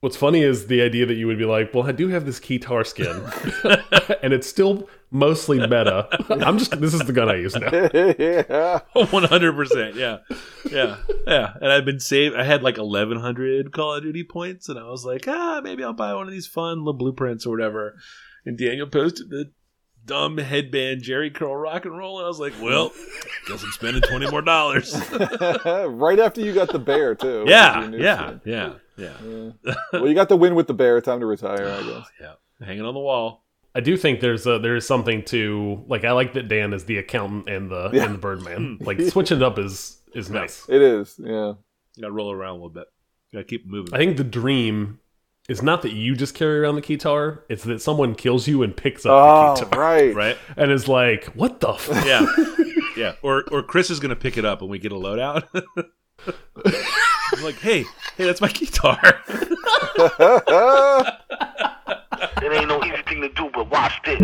What's funny is the idea that you would be like, well, I do have this Keytar skin, and it's still mostly meta. I'm just this is the gun I use now. yeah. One hundred percent. Yeah, yeah, yeah. And I've been saved. I had like eleven hundred Call of Duty points, and I was like, ah, maybe I'll buy one of these fun little blueprints or whatever. And Daniel posted the dumb headband Jheri curl rock and roll, and I was like, well, guess I'm spending twenty more dollars. right after you got the bear too. yeah, yeah, yeah, yeah, Yeah. Well, you got the win with the bear. Time to retire, I guess. yeah. Hanging on the wall. I do think there's a, there is something to like. I like that Dan is the accountant and the Yeah. and the Birdman. Like switching it up is is nice. It is. Yeah. Got to roll around a little bit. Got to keep moving. I think the dream is not that you just carry around the Keytar; it's that someone kills you and picks up Oh, the Keytar right. right? and is like, "What the?" F Yeah, yeah. Or or Chris is gonna pick it up when we get a loadout. I'm like, hey, hey, that's my guitar. It ain't no easy thing to do, but watch this.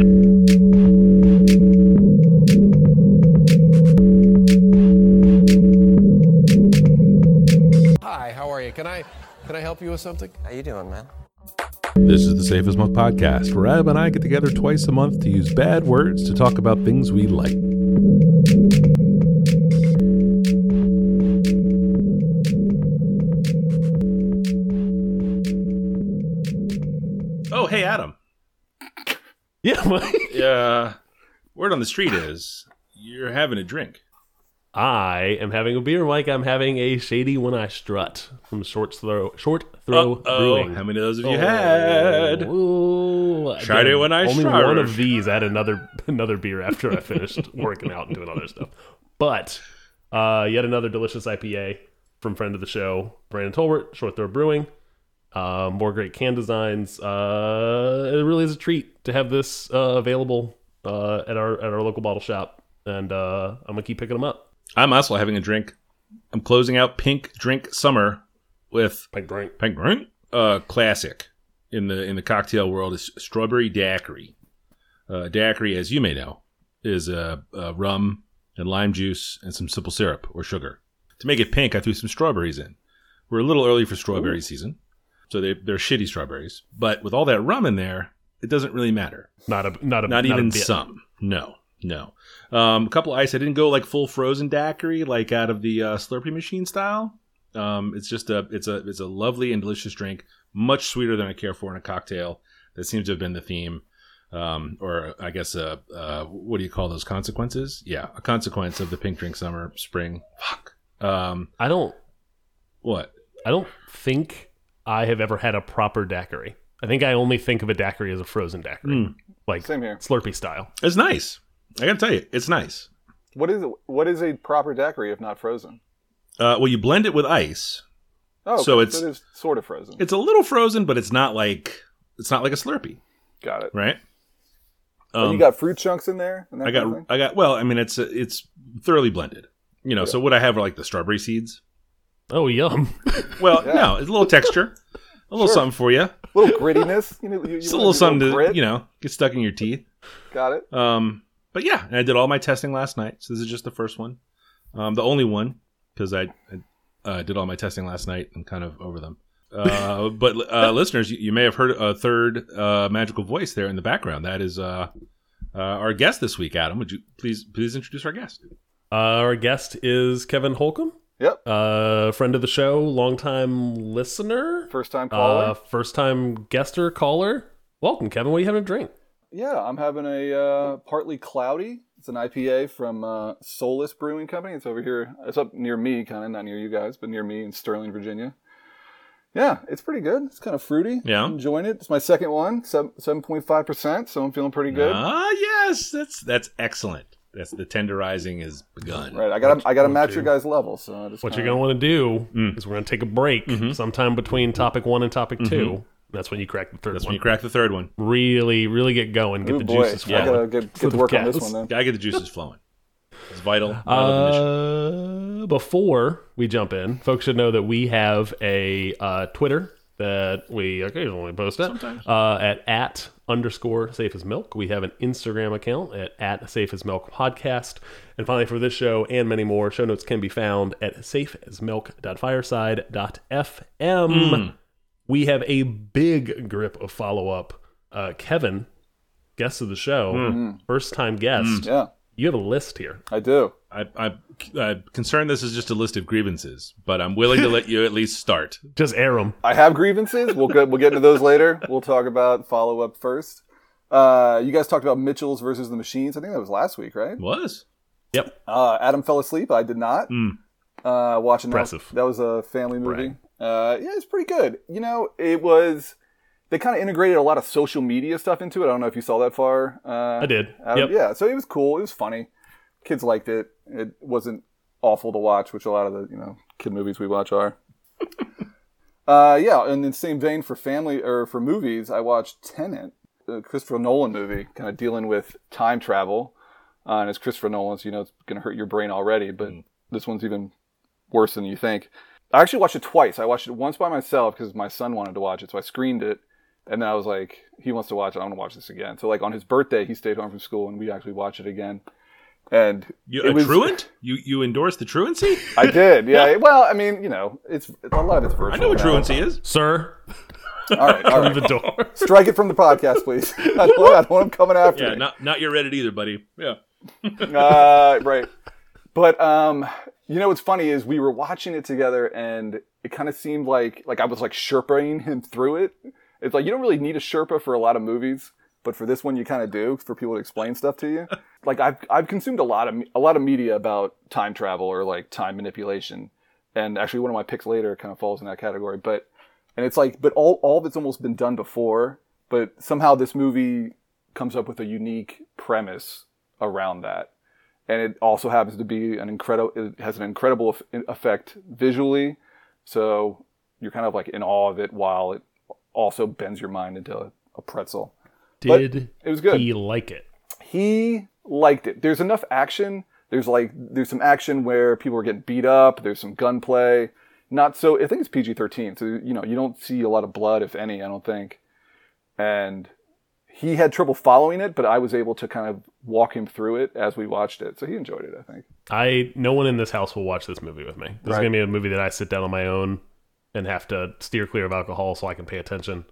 Hi, how are you? Can I can I help you with something? How you doing, man? This is the Safe as Milk podcast, where Ab and I get together twice a month to use bad words to talk about things we like. oh, hey, Adam. Yeah, Mike. Uh, word on the street is you're having a drink. I am having a beer, Mike. I'm having a shady when I strut from Short Throw Short Throw Uh-oh. Brewing. How many of those have you had? Ooh, Tried it when I only strut. one of these. I had another another beer after I finished working out and doing other stuff. But uh, yet another delicious IPA from friend of the show, Brandon Tolbert, Short Throw Brewing. Uh, more great can designs. Uh, it really is a treat to have this uh, available uh, at our at our local bottle shop, and uh, I'm gonna keep picking them up. I'm also having a drink. I'm closing out Pink Drink Summer with Pink drink. Pink Drink. Uh, classic in the in the cocktail world is strawberry daiquiri. Uh, daiquiri, as you may know, is a, uh rum and lime juice and some simple syrup or sugar. To make it pink, I threw some strawberries in. We're a little early for strawberry season, so they they're shitty strawberries. But with all that rum in there, it doesn't really matter. Not a not a Not a even bit. some. No, no. Um, a couple ice. I didn't go like full frozen daiquiri, like out of the uh, Slurpee machine style. Um, it's just a it's a it's a lovely and delicious drink, much sweeter than I care for in a cocktail. That seems to have been the theme, um, or I guess uh, uh, what do you call those consequences? Yeah, a consequence of the pink drink summer spring. Fuck. Um, I don't what? I don't think I have ever had a proper daiquiri. I think I only think of a daiquiri as a frozen daiquiri, Mm. like Same here. Slurpee style. It's nice. I gotta tell you, it's nice. What is what is a proper daiquiri if not frozen? Uh, well, you blend it with ice. Oh, So okay, it's- it is sort of frozen. It's a little frozen, but it's not like it's not like a Slurpee, got it. right? And you got fruit chunks in there. And that Um, I kind of got? I got well, I mean it's it's thoroughly blended. You know, so what I have are like the strawberry seeds. Oh, yum! Well, Yeah. no, it's a little texture, a little Sure. something for you. A little grittiness. You know, you, you It's a little something to grit. you know get stuck in your teeth. Got it. Um, but yeah, and I did all my testing last night, so this is just the first one, um, the only one because I, I uh, did all my testing last night and kind of over them. Uh, but uh, listeners, you, you may have heard a third uh, magical voice there in the background. That is uh, uh, our guest this week. Adam, would you please please introduce our guest? Uh, our guest is Kevin Holcomb, Yep. uh, friend of the show, longtime listener, First time caller. uh, first time guester caller. Welcome, Kevin. What are you having to drink? Yeah, I'm having a uh, partly cloudy. It's an IPA from uh, Solace Brewing Company. It's over here. It's up near me, kind of not near you guys, but near me in Sterling, Virginia. Yeah, it's pretty good. It's kind of fruity. Yeah. I'm enjoying it. It's my second one, seven point five percent. So I'm feeling pretty good. Ah, yes, that's that's excellent. That's the tenderizing is begun. Right, I got to I got to match your guys' level. So I just What you're gonna want to do Mm. is we're gonna take a break sometime between topic one and topic two. That's when you crack the third That's one. when you crack the third one. really, really get going, get Ooh, the boy, juices I flowing. gotta get, get to the work on this one then. Gotta get the juices flowing. It's vital. vital. Uh, before we jump in, folks should know that we have a uh, Twitter that we occasionally post at uh, at at underscore safe as milk. We have an Instagram account at at safe as milk podcast. And finally, for this show and many more, show notes can be found at safe as safeasmilk.fireside.fm. we have a big grip of follow up. Uh, Kevin, guest of the show, first time guest. Yeah, You have a list here. I do. I, I, I'm concerned this is just a list of grievances, but I'm willing to let you at least start. Just air them. I have grievances. We'll get we'll get into those later. We'll talk about follow up first. Uh, you guys talked about Mitchell's versus the Machines. I think that was last week, right? Was Yep. Uh, Adam fell asleep. I did not. Uh, watching Impressive. that was a family movie. Uh, yeah, it's pretty good. You know, it was. They kind of integrated a lot of social media stuff into it. I don't know if you saw that far. Uh, I did. Yep. Yeah, so it was cool. It was funny. Kids liked it. It wasn't awful to watch, which a lot of the you know kid movies we watch are. uh, yeah, and in the same vein for family or for movies, I watched Tenet, a Christopher Nolan movie, kind of dealing with time travel. Uh, and it's Christopher Nolan, so you know it's going to hurt your brain already, but this one's even worse than you think. I actually watched it twice. I watched it once by myself because my son wanted to watch it, so I screened it. And then I was like, he wants to watch it. I want to watch this again. So like on his birthday, he stayed home from school, and we actually watched it again. And you it a was- truant? You you endorse the truancy? I did, yeah. Well, I mean, you know, it's a lot of it's virtual. I know what now. truancy is. Sir, All right, all from right. the door. Strike it from the podcast, please. I don't, I don't want him coming after Yeah, me. not not your Reddit either, buddy. Yeah. uh, right. But um, you know what's funny is we were watching it together, and it kind of seemed like like I was like sherpaing him through it. It's like you don't really need a sherpa for a lot of movies, but for this one you kind of do for people to explain stuff to you. like I've I've consumed a lot of a lot of media about time travel or like time manipulation, and actually one of my picks later kind of falls in that category. But and it's like, but all all of it's almost been done before, but somehow this movie comes up with a unique premise around that and it also happens to be an incredible it has an incredible effect visually. So you're kind of like in awe of it while it also bends your mind into a, a pretzel. But Did it was good. he like it? he liked it. There's enough action. There's like there's some action where people are getting beat up. There's some gunplay. Not so i think it's pg-13 so you know you don't see a lot of blood if any i don't think. And he had trouble following it but i was able to kind of walk him through it as we watched it so he enjoyed it i think I no one in this house will watch this movie with me. This is gonna be a movie that I sit down on my own and have to steer clear of alcohol so I can pay attention,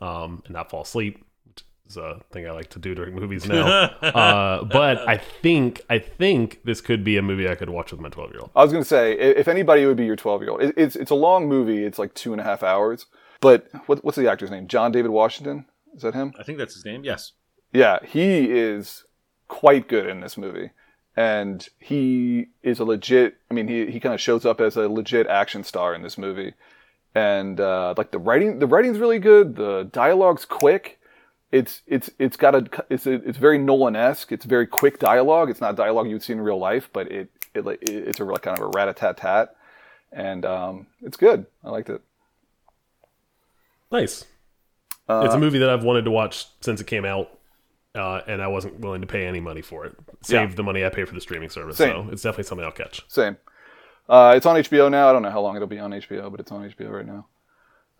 um, and not fall asleep. Which is a thing I like to do during movies now. uh, but I think I think this could be a movie I could watch with my twelve year old. I was going to say, if anybody, would be your 12 year old. It, it's, it's a long movie. It's like two and a half hours. But what, what's the actor's name? John David Washington? Is that him? I think that's his name. Yes. Yeah, he is quite good in this movie. And he is a legit, I mean, he, he kind of shows up as a legit action star in this movie. And, uh, like the writing, the writing's really good. The dialogue's quick. It's, it's, it's got a, it's, a, it's very Nolan-esque. It's very quick dialogue. It's not dialogue you would see in real life, but it, it, like, it's a kind of a rat-a-tat-tat. And, um, it's good. I liked it. Nice. Uh, it's a movie that I've wanted to watch since it came out, uh, and I wasn't willing to pay any money for it. Save Yeah. the money I pay for the streaming service. Same. So it's definitely something I'll catch. Same. Uh, it's on HBO now. I don't know how long it'll be on HBO, but it's on HBO right now.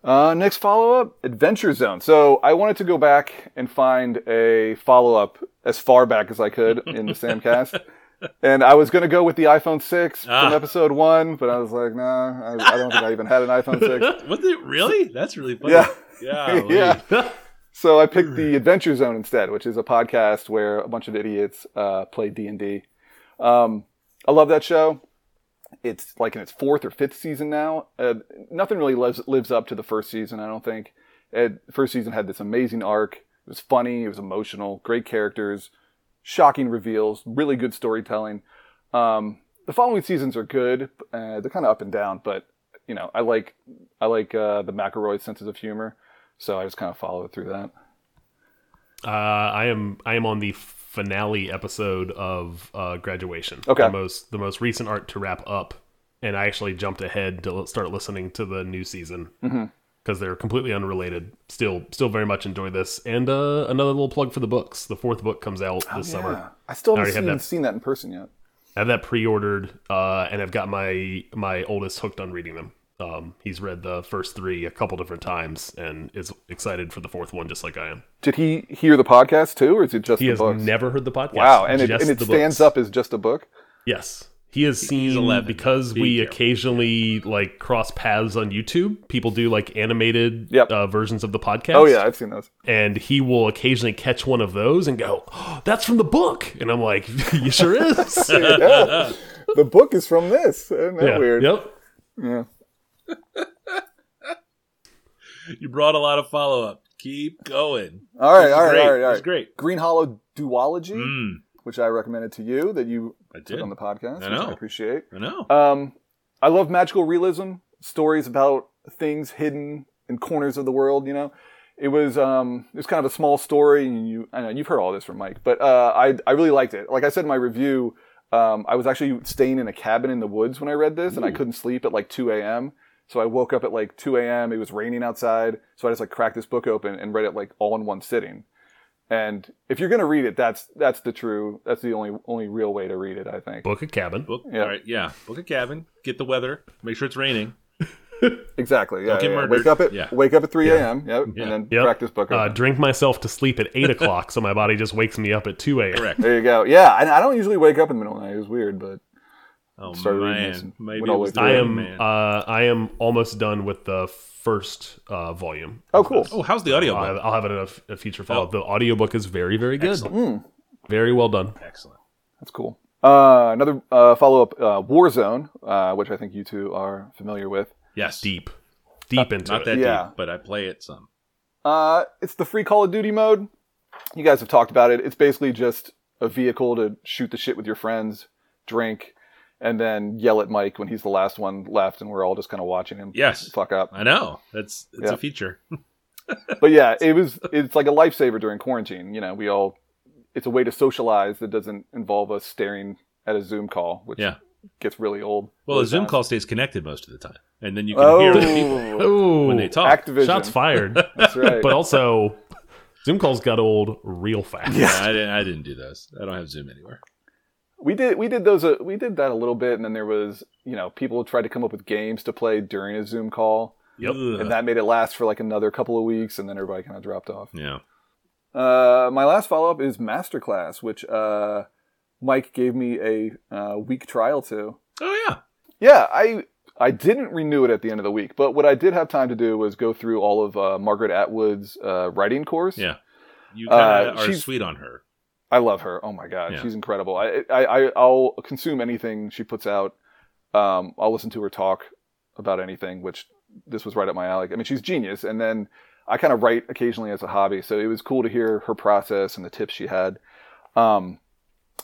Uh, next follow up Adventure Zone. So I wanted to go back and find a follow up as far back as I could in the Samcast. And I was going to go with the iPhone 6 Ah. from episode one, but I was like, nah, I, I don't think I even had an iPhone 6. Was it really? That's really funny. Yeah. Yeah. So I picked the Adventure Zone instead, which is a podcast where a bunch of idiots uh, play D and D. Um, I love that show. It's like in its fourth or fifth season now. Uh, nothing really lives lives up to the first season. I don't think. It, first season had this amazing arc. It was funny. It was emotional. Great characters. Shocking reveals. Really good storytelling. Um, the following seasons are good. Uh, they're kind of up and down, but you know, I like I like uh, the McElroy senses of humor. So I just kind of followed through that. Uh, I am I am on the finale episode of uh, graduation. Okay. The most the most recent art to wrap up, and I actually jumped ahead to start listening to the new season because they're completely unrelated. Still still very much enjoy this. And uh, another little plug for the books. The fourth book comes out this Yeah. summer. I still haven't have seen, that. seen that in person yet. I have that pre-ordered, uh, and I've got my my oldest hooked on reading them. Um, he's read the first three a couple different times and is excited for the fourth one, just like I am. Did he hear the podcast too, or is it just He the has books? never heard the podcast. wow, and it, and it stands books. up as just a book. Yes, he has seen 11. because Be we careful. occasionally like cross paths on YouTube. People do like animated Yep. uh, versions of the podcast. Oh yeah, I've seen those. and he will occasionally catch one of those and go, oh, "That's from the book," and I'm like, "You sure is." yeah. The book is from this. Isn't that yeah. weird? Yep. Yeah. You brought a lot of follow up. Keep going. All right, all right, great. all right, all right. great. Green Hollow Duology, Mm, which I recommended to you that you I put did. on the podcast, I which know. I appreciate. I know. Um, I love magical realism stories about things hidden in corners of the world. You know, it was um, it was kind of a small story, and you I know you've heard all this from Mike, but uh, I I really liked it. Like I said in my review, um, I was actually staying in a cabin in the woods when I read this, and I couldn't sleep at like 2 a.m. So I woke up at like 2 a.m. It was raining outside, so I just like cracked this book open and read it like all in one sitting. And if you're gonna read it, that's that's the true, that's the only only real way to read it. I think. Book a cabin. Book. Yeah. All right. Yeah. Book a cabin. Get the weather. Make sure it's raining. Exactly. Yeah. Don't get yeah. murdered. Wake up at Yeah. wake up at 3 a.m. Yep. Yeah. And then Yep. practice book. Uh, open. drink myself to sleep at eight o'clock, so my body just wakes me up at two a.m. Correct. there you go. Yeah. And I don't usually wake up in the middle of the night. It was weird, but Oh Started man. Maybe it was way the I am. man. Uh, I am almost done with the first uh, volume. oh, cool. oh, how's the audio? I'll have, I'll have it in a future follow. Up. The audiobook is very, very good. Excellent. Very well done. Excellent. That's cool. Uh, another uh, follow up, uh, Warzone, uh, which I think you two are familiar with. Yes. Deep, deep into Not it. that Yeah. deep, but I play it some. Uh, it's the free Call of Duty mode. You guys have talked about it. It's basically just a vehicle to shoot the shit with your friends, drink, and then yell at Mike when he's the last one left, and we're all just kind of watching him Yes. fuck up. I know. That's it's Yeah. a feature. but yeah, it was it's like a lifesaver during quarantine. You know, we all it's a way to socialize that doesn't involve us staring at a Zoom call, which Yeah. gets really old. Well, a Zoom fast. call stays connected most of the time, and then you can Oh, hear the people when they talk. Activision. shots fired. That's right. but also, Zoom calls got old real fast. Yeah, I didn't. I didn't do those. I don't have Zoom anywhere. We did we did those uh, we did that a little bit, and then there was you know people tried to come up with games to play during a Zoom call, Yep. And that made it last for like another couple of weeks, and then everybody kind of dropped off. yeah. Uh, my last follow up is Masterclass, which uh, Mike gave me a uh, week trial to. Oh yeah. Yeah, I I didn't renew it at the end of the week, but what I did have time to do was go through all of uh, Margaret Atwood's uh, writing course. Yeah. You kind of Uh, are she's- sweet on her. I love her. Oh my god, Yeah. she's incredible. I, I I I'll consume anything she puts out. Um, I'll listen to her talk about anything, which this was right up my alley. I mean, she's genius. And then I kind of write occasionally as a hobby, so it was cool to hear her process and the tips she had. Um,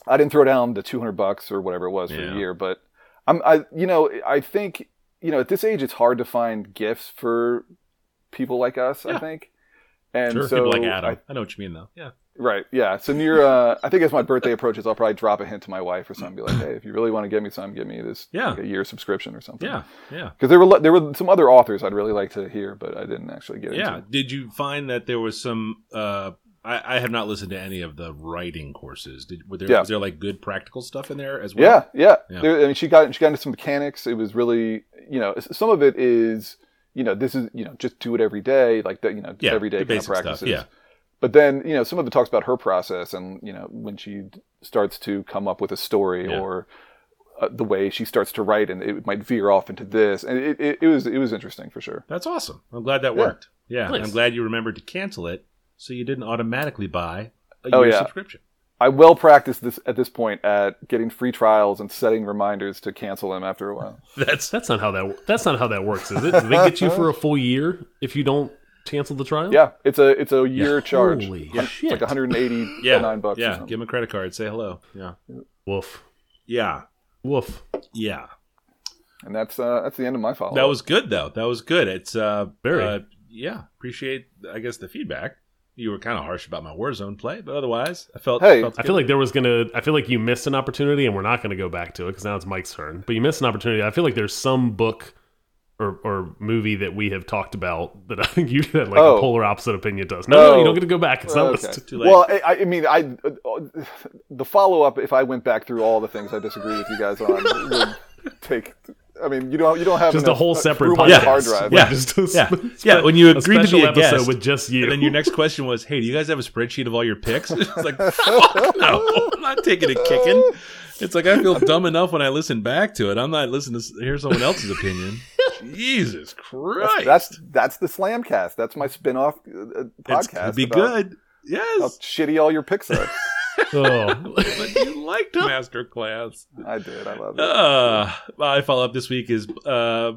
I didn't throw down the two hundred bucks or whatever it was for a year, but I'm I you know I think you know at this age it's hard to find gifts for people like us. I think. And Sure. so People like Adam. I- I, know what you mean, though. Yeah. Right. Yeah. So near, uh, I think as my birthday approaches, I'll probably drop a hint to my wife or something. Be like, hey, if you really want to get me some, get me this Yeah. like a year subscription or something. Yeah. Yeah. Because there were there were some other authors I'd really like to hear, but I didn't actually get Yeah. into. Did you find that there was some? Uh, I, I have not listened to any of the writing courses. Did were there Yeah. was there like good practical stuff in there as well? Yeah. Yeah. Yeah. There, I mean, she got she got into some mechanics. It was really, you know, some of it is, you know, this is, you know, just do it every day, like that, you know, Yeah, everyday the kind of basic stuff, practices. yeah. But then, you know, some of it talks about her process and, you know, when she starts to come up with a story Yeah. or uh, the way she starts to write and it might veer off into this. And it, it, it was it was interesting for sure. That's awesome. I'm glad that Yeah. worked. Yeah. Nice. I'm glad you remembered to cancel it so you didn't automatically buy a Oh, year yeah. subscription. I well practiced this at this point at getting free trials and setting reminders to cancel them after a while. That's That's not how that. That's not how that works, is it? Do they get you for a full year if you don't cancel the trial? Yeah, it's a it's a year charge. Holy Hun- shit. It's like 189 yeah. nine bucks. Yeah. something. Give him a credit card. Say hello. Yeah. Woof. Yeah. Woof. Yeah. and that's uh, that's the end of my follow. That was good though. That was good. It's uh Very. uh, yeah. Appreciate I guess the feedback. You were kind of harsh about my Warzone play, but otherwise I felt. Hey. felt I feel like there was gonna. I feel like you missed an opportunity, and we're not gonna go back to it because now it's Mike's turn. But you missed an opportunity. I feel like there's some book or, or movie that we have talked about that I think you had like Oh. a polar opposite opinion does. No, no, Oh. you don't get to go back. It's not Okay. listed. too late. Well, I, I mean, I uh, the follow up. If I went back through all the things I disagree with you guys on, would take I mean, you don't you don't have Just a whole separate podcast. on hard drive. Yeah. just a Yeah. sp- Yeah, when you a agreed to be a episode guest. with just you. And then your next question was, "Hey, do you guys have a spreadsheet of all your picks?" It's like, "Fuck no, I'm not taking a kicking." It's like I feel dumb enough when I listen back to it. I'm not listening to hear someone else's opinion. Jesus Christ, That's that's the Slamcast. That's my spin-off uh, uh, It's- podcast. it'd be about good. How Yes, shitty all your picks are. oh. but you liked Masterclass. I did. I love it. Uh, my follow up this week is uh,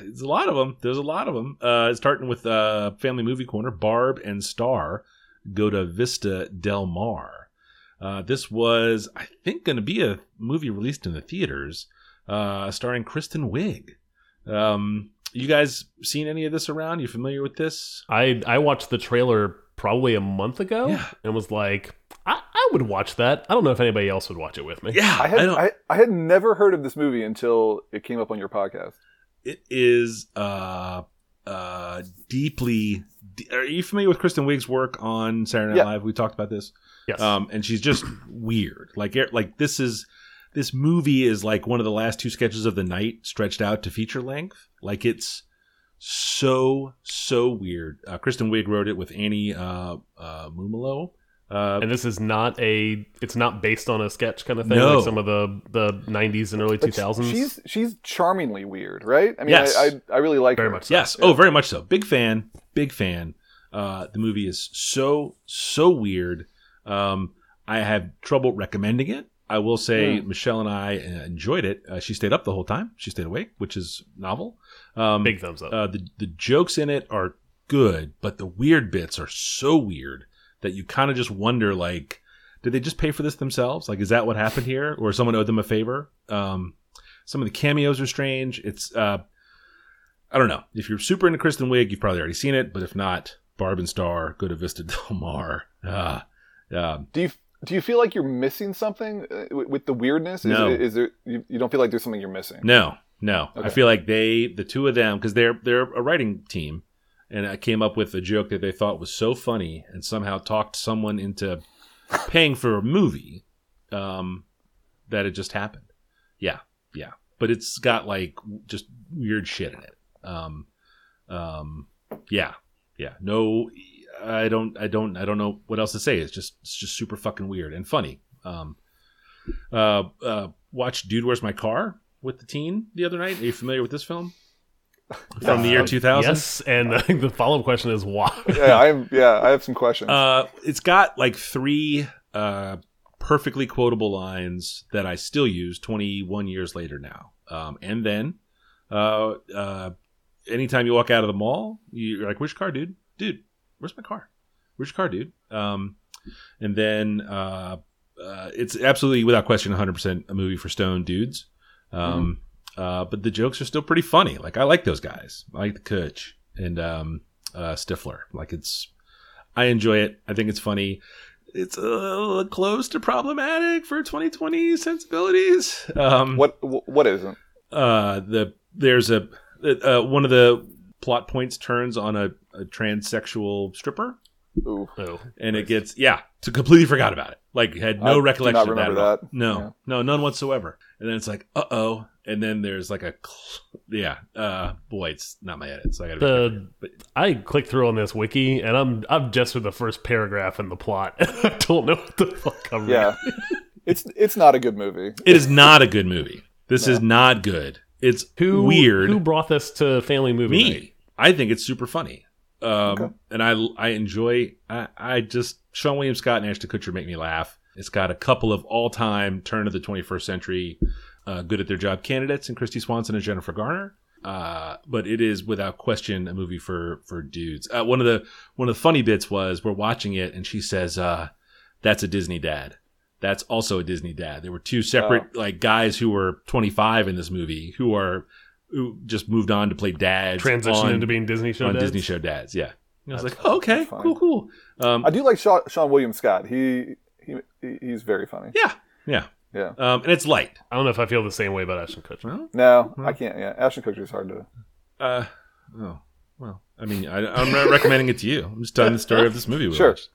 it's a lot of them. There's a lot of them. Uh, starting with uh, Family Movie Corner, Barb and Star go to Vista Del Mar. Uh, this was, I think, going to be a movie released in the theaters, uh, starring Kristen Wiig. Um, you guys seen any of this around? You familiar with this? I I watched the trailer probably a month ago Yeah. and was like, I, I would watch that. I don't know if anybody else would watch it with me. Yeah, I had don't- I, I had never heard of this movie until it came up on your podcast. it is uh uh deeply are you familiar with kristen wiig's work on saturday night Yeah. live we talked about this Yes. um and she's just weird like like this is this movie is like one of the last two sketches of the night stretched out to feature length like it's so so weird uh, kristen wiig wrote it with annie uh uh mumolo uh and this is not a. It's not based on a sketch kind of thing, No. like some of the the '90s and early But 2000s. She's she's charmingly weird, right? I mean, Yes. I, I I really like Very her. much so. Yes. Oh, very much so. Big fan. Big fan. Uh, the movie is so so weird. Um, I have trouble recommending it. I will say. Michelle and I uh, enjoyed it. Uh, she stayed up the whole time. She stayed awake, which is novel. Um, Big thumbs up. uh, the the jokes in it are good, but the weird bits are so weird that you kind of just wonder like, did they just pay for this themselves? Like, is that what happened here, or someone owed them a favor? Um, some of the cameos are strange. It's uh, I don't know. If you're super into Kristen Wiig, you've probably already seen it, but if not, Barb and Star, go to Vista Del Mar. Uh, um, Do you do you feel like you're missing something uh, with, the weirdness? Is, No. Is there you, you don't feel like there's something you're missing? No, no. I feel like they, the two of them, because they're they're a writing team, and I came up with a joke that they thought was so funny, and somehow talked someone into paying for a movie, um, that it just happened. Yeah, yeah. But it's got like just weird shit in it. Um, um, yeah, yeah. No, I don't, I don't, I don't know what else to say. It's just, it's just super fucking weird and funny. Um, uh, uh, watched Dude, Where's My Car with the teen the other night. Are you familiar with this film? From the year 2000? yes, and I think the follow up question is why. yeah, I'm. Yeah, I have some questions. Uh, it's got like three uh, perfectly quotable lines that I still use 21 years later now. Um, and then, uh, uh, anytime you walk out of the mall, you're like, "Which car, dude? Dude, where's my car? Where's your car, dude?" Um, and then uh, uh, it's absolutely without question 100% a movie for stone dudes. Um, uh, but the jokes are still pretty funny. Like I like those guys. I like the coach and um, uh, Stifler. Like it's, I enjoy it. I think it's funny. It's a little close to problematic for 2020 sensibilities. Um, what what isn't? uh, the there's a uh, one of the plot points turns on a, a transsexual stripper, Ooh. Oh, and it gets yeah, to completely forgot about it. Like had no do recollection of that. remember at all. that. No, Yeah. no, none whatsoever. And then it's like, uh oh. And then there's like a, yeah, uh, boy, it's not my edit, so I gotta. The But I clicked through on this wiki, and I'm I'm just with the first paragraph in the plot. I don't know what the fuck I'm Yeah, it's it's not a good movie. it is not a good movie. This is not good. It's Who weird. Who brought this to family movie me night? I think it's super funny um Okay. and i i enjoy i i just seann william scott and ashton kutcher make me laugh it's got a couple of all-time turn of the 21st century uh, good at their job candidates and kristy swanson and jennifer garner uh, but it is without question a movie for for dudes. Uh, one of the one of the funny bits was we're watching it and she says, uh, "That's a Disney dad." That's also a Disney dad. There were two separate like guys who were 25 in this movie who are who just moved on to play dads. Transition on- into being Disney show on dads? Disney show dads. Yeah, And I was like, oh, okay, cool, cool. Um, I do like Seann, Seann William Scott. He he he- he's very funny. yeah, yeah, Yeah. um, and it's light. I don't know if I feel the same way about Ashton Kutcher. Well, No, I can't. Yeah, Ashton Kutcher is hard to. uh, oh, well. I mean, I, I'm not recommending it to you. I'm just telling the story of this movie. We Sure. watched.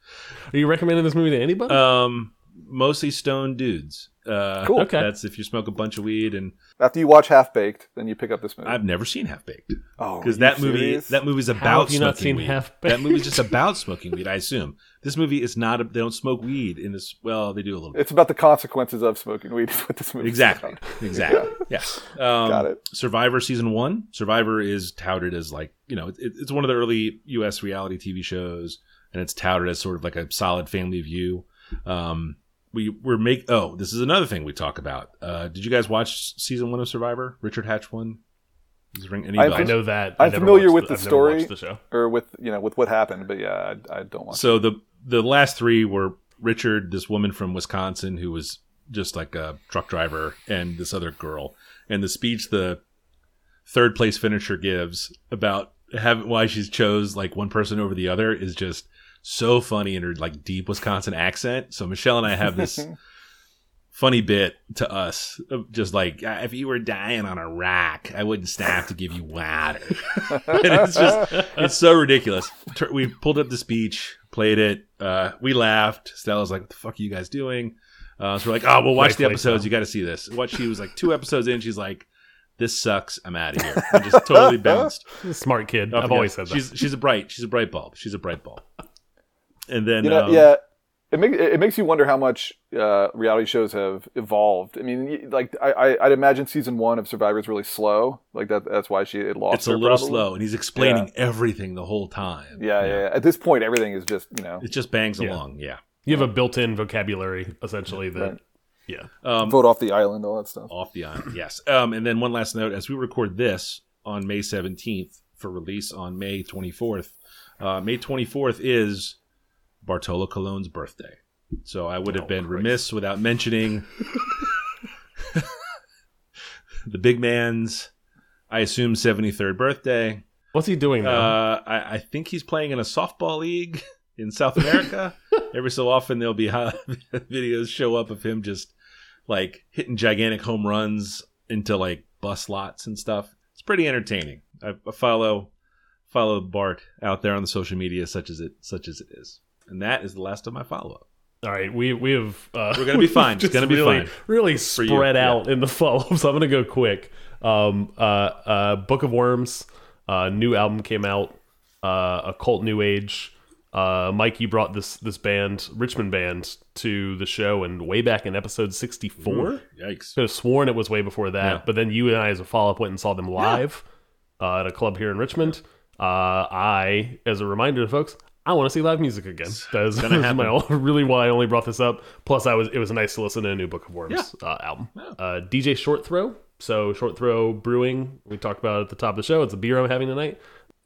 Are you recommending this movie to anybody? Um, mostly stone dudes. Uh, Cool. Okay. That's if you smoke a bunch of weed, and After you watch Half Baked, then you pick up this movie. I've never seen Half Baked oh, because that you movie serious? that movie's How about have you not smoking seen weed. Half-Baked? That movie's just about smoking weed. I assume this movie is not. A, they don't smoke weed in this. Well, they do a little bit. It's about the consequences of smoking weed. Is what this movie Exactly. Exactly. Yeah. Um, Got it. Survivor season one. Survivor is touted as like you know it, it's one of the early U.S. reality TV shows, and it's touted as sort of like a solid family view. Um, we we're make oh this is another thing we talk about. Uh, did you guys watch season one of Survivor? Richard Hatch one. Does it ring any I've- I bells? know that. I'm familiar with the I've never watched story. The show. or with you know with what happened, but yeah, I, I don't want. So the the last three were Richard, this woman from Wisconsin who was just like a truck driver, and this other girl. And the speech the third place finisher gives about have why she's chose like one person over the other is just so funny in her like deep Wisconsin accent. So Michelle and I have this funny bit to us of just like "Ah, if you were dying on a rock, I wouldn't stop to give you water. and it's just it's so ridiculous. We pulled up the speech, played it. Uh, we laughed. Stella's like, "What the fuck are you guys doing?" Uh, so we're like, "Oh, well, watch the Rightfully episodes. so. You got to see this." What she was like two episodes in, she's like, "This sucks. I'm out of here." And just totally bounced. Smart kid. Up I've against- always said that. She's she's a bright she's a bright bulb. She's a bright bulb. And then you know, um, yeah, it makes it makes you wonder how much uh, reality shows have evolved. I mean, like I, I I'd imagine season one of Survivor is really slow. Like that that's why she it lost. it's a little probably. slow, and he's explaining everything the whole time. Yeah, yeah, yeah. At this point, everything is just you know It just bangs Yeah. along. Yeah. you have a built-in vocabulary essentially that. Right. Yeah. Um, vote off the island, all that stuff. off the island. Yes. Um, and then one last note: as we record this on May seventeenth for release on May twenty fourth, uh, May twenty fourth is Bartolo Colon's birthday. So I would have Oh, been Christ. remiss without mentioning the big man's, I assume, seventy third birthday. What's he doing now? Uh, I, I think he's playing in a softball league in South America. Every so often, there'll be videos show up of him just like hitting gigantic home runs into like bus lots and stuff. It's pretty entertaining. I, I follow follow Bart out there on the social media, such as it such as it is, and that is the last of my follow up. All right, we we have uh, We're gonna be fine. It's gonna be really, fine. Really you, spread yeah. out in the follow-ups. I'm gonna go quick. Um, uh, uh, Book of Worms, uh, new album came out. Uh, Occult New Age. Uh, Mike, you brought this this band, Richmond band, to the show, and way back in episode 64. Yikes! Could have sworn it was way before that, Yeah. but then you and I, as a follow up, went and saw them live uh, at a club here in Richmond. Uh, I, as a reminder to folks, I want to see live music again. That is, gonna is my really why I only brought this up. Plus, I was it was nice to listen to a new Book of Worms uh, album. Uh, DJ Short Throw. So Short Throw Brewing, we talked about it at the top of the show. It's a beer I'm having tonight.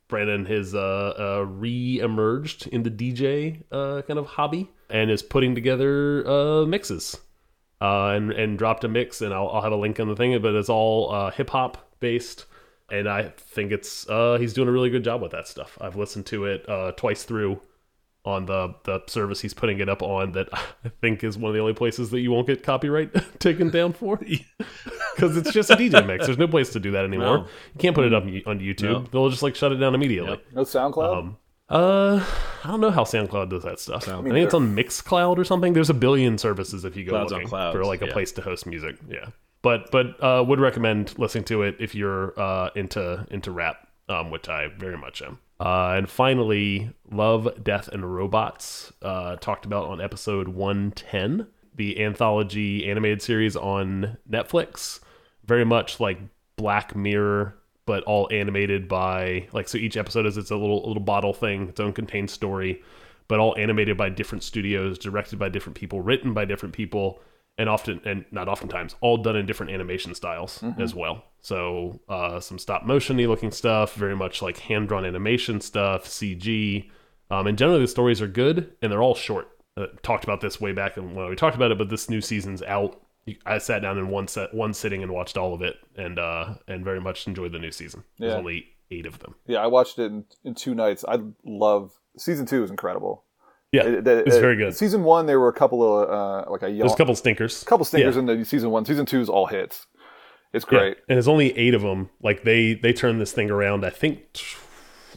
Brandon has uh, uh, re-emerged in the DJ uh, kind of hobby and is putting together uh, mixes uh, and and dropped a mix, and I'll, I'll have a link on the thing. But it's all uh, hip hop based, and I think it's uh, he's doing a really good job with that stuff. I've listened to it uh, twice through on the the service he's putting it up on. That I think is one of the only places that you won't get copyright taken down for, because it's just a DJ mix. There's no place to do that anymore. No. You can't put it up on YouTube. No. They'll just like shut it down immediately. No SoundCloud. Um, uh, I don't know how SoundCloud does that stuff. I think it's on Mixcloud or something. There's a billion services if you go Cloud's looking for like a yeah. place to host music. Yeah, but but uh, would recommend listening to it if you're uh, into into rap, um, which I very much am. Uh, and finally, Love, Death, and Robots, uh, talked about on episode 110, the anthology animated series on Netflix. Very much like Black Mirror, but all animated by like so each episode is it's a little little bottle thing, its own contained story, but all animated by different studios, directed by different people, written by different people, and often and not oftentimes all done in different animation styles as well. So uh, some stop motiony looking stuff, very much like hand drawn animation stuff, CG, um, and generally the stories are good and they're all short. Uh, talked about this way back when we talked about it, but this new season's out. I sat down in one set, one sitting, and watched all of it, and uh, and very much enjoyed the new season. There's only eight of them. yeah, I watched it in, in two nights. I love season two is incredible. Yeah, It- it- it's it- very good. Season one, there were a couple of uh, like a young, There's a couple stinkers. a couple stinkers Yeah. in the season one. Season two is all hits. It's Yeah, great. and there's only eight of them. Like they they turned this thing around. I think t-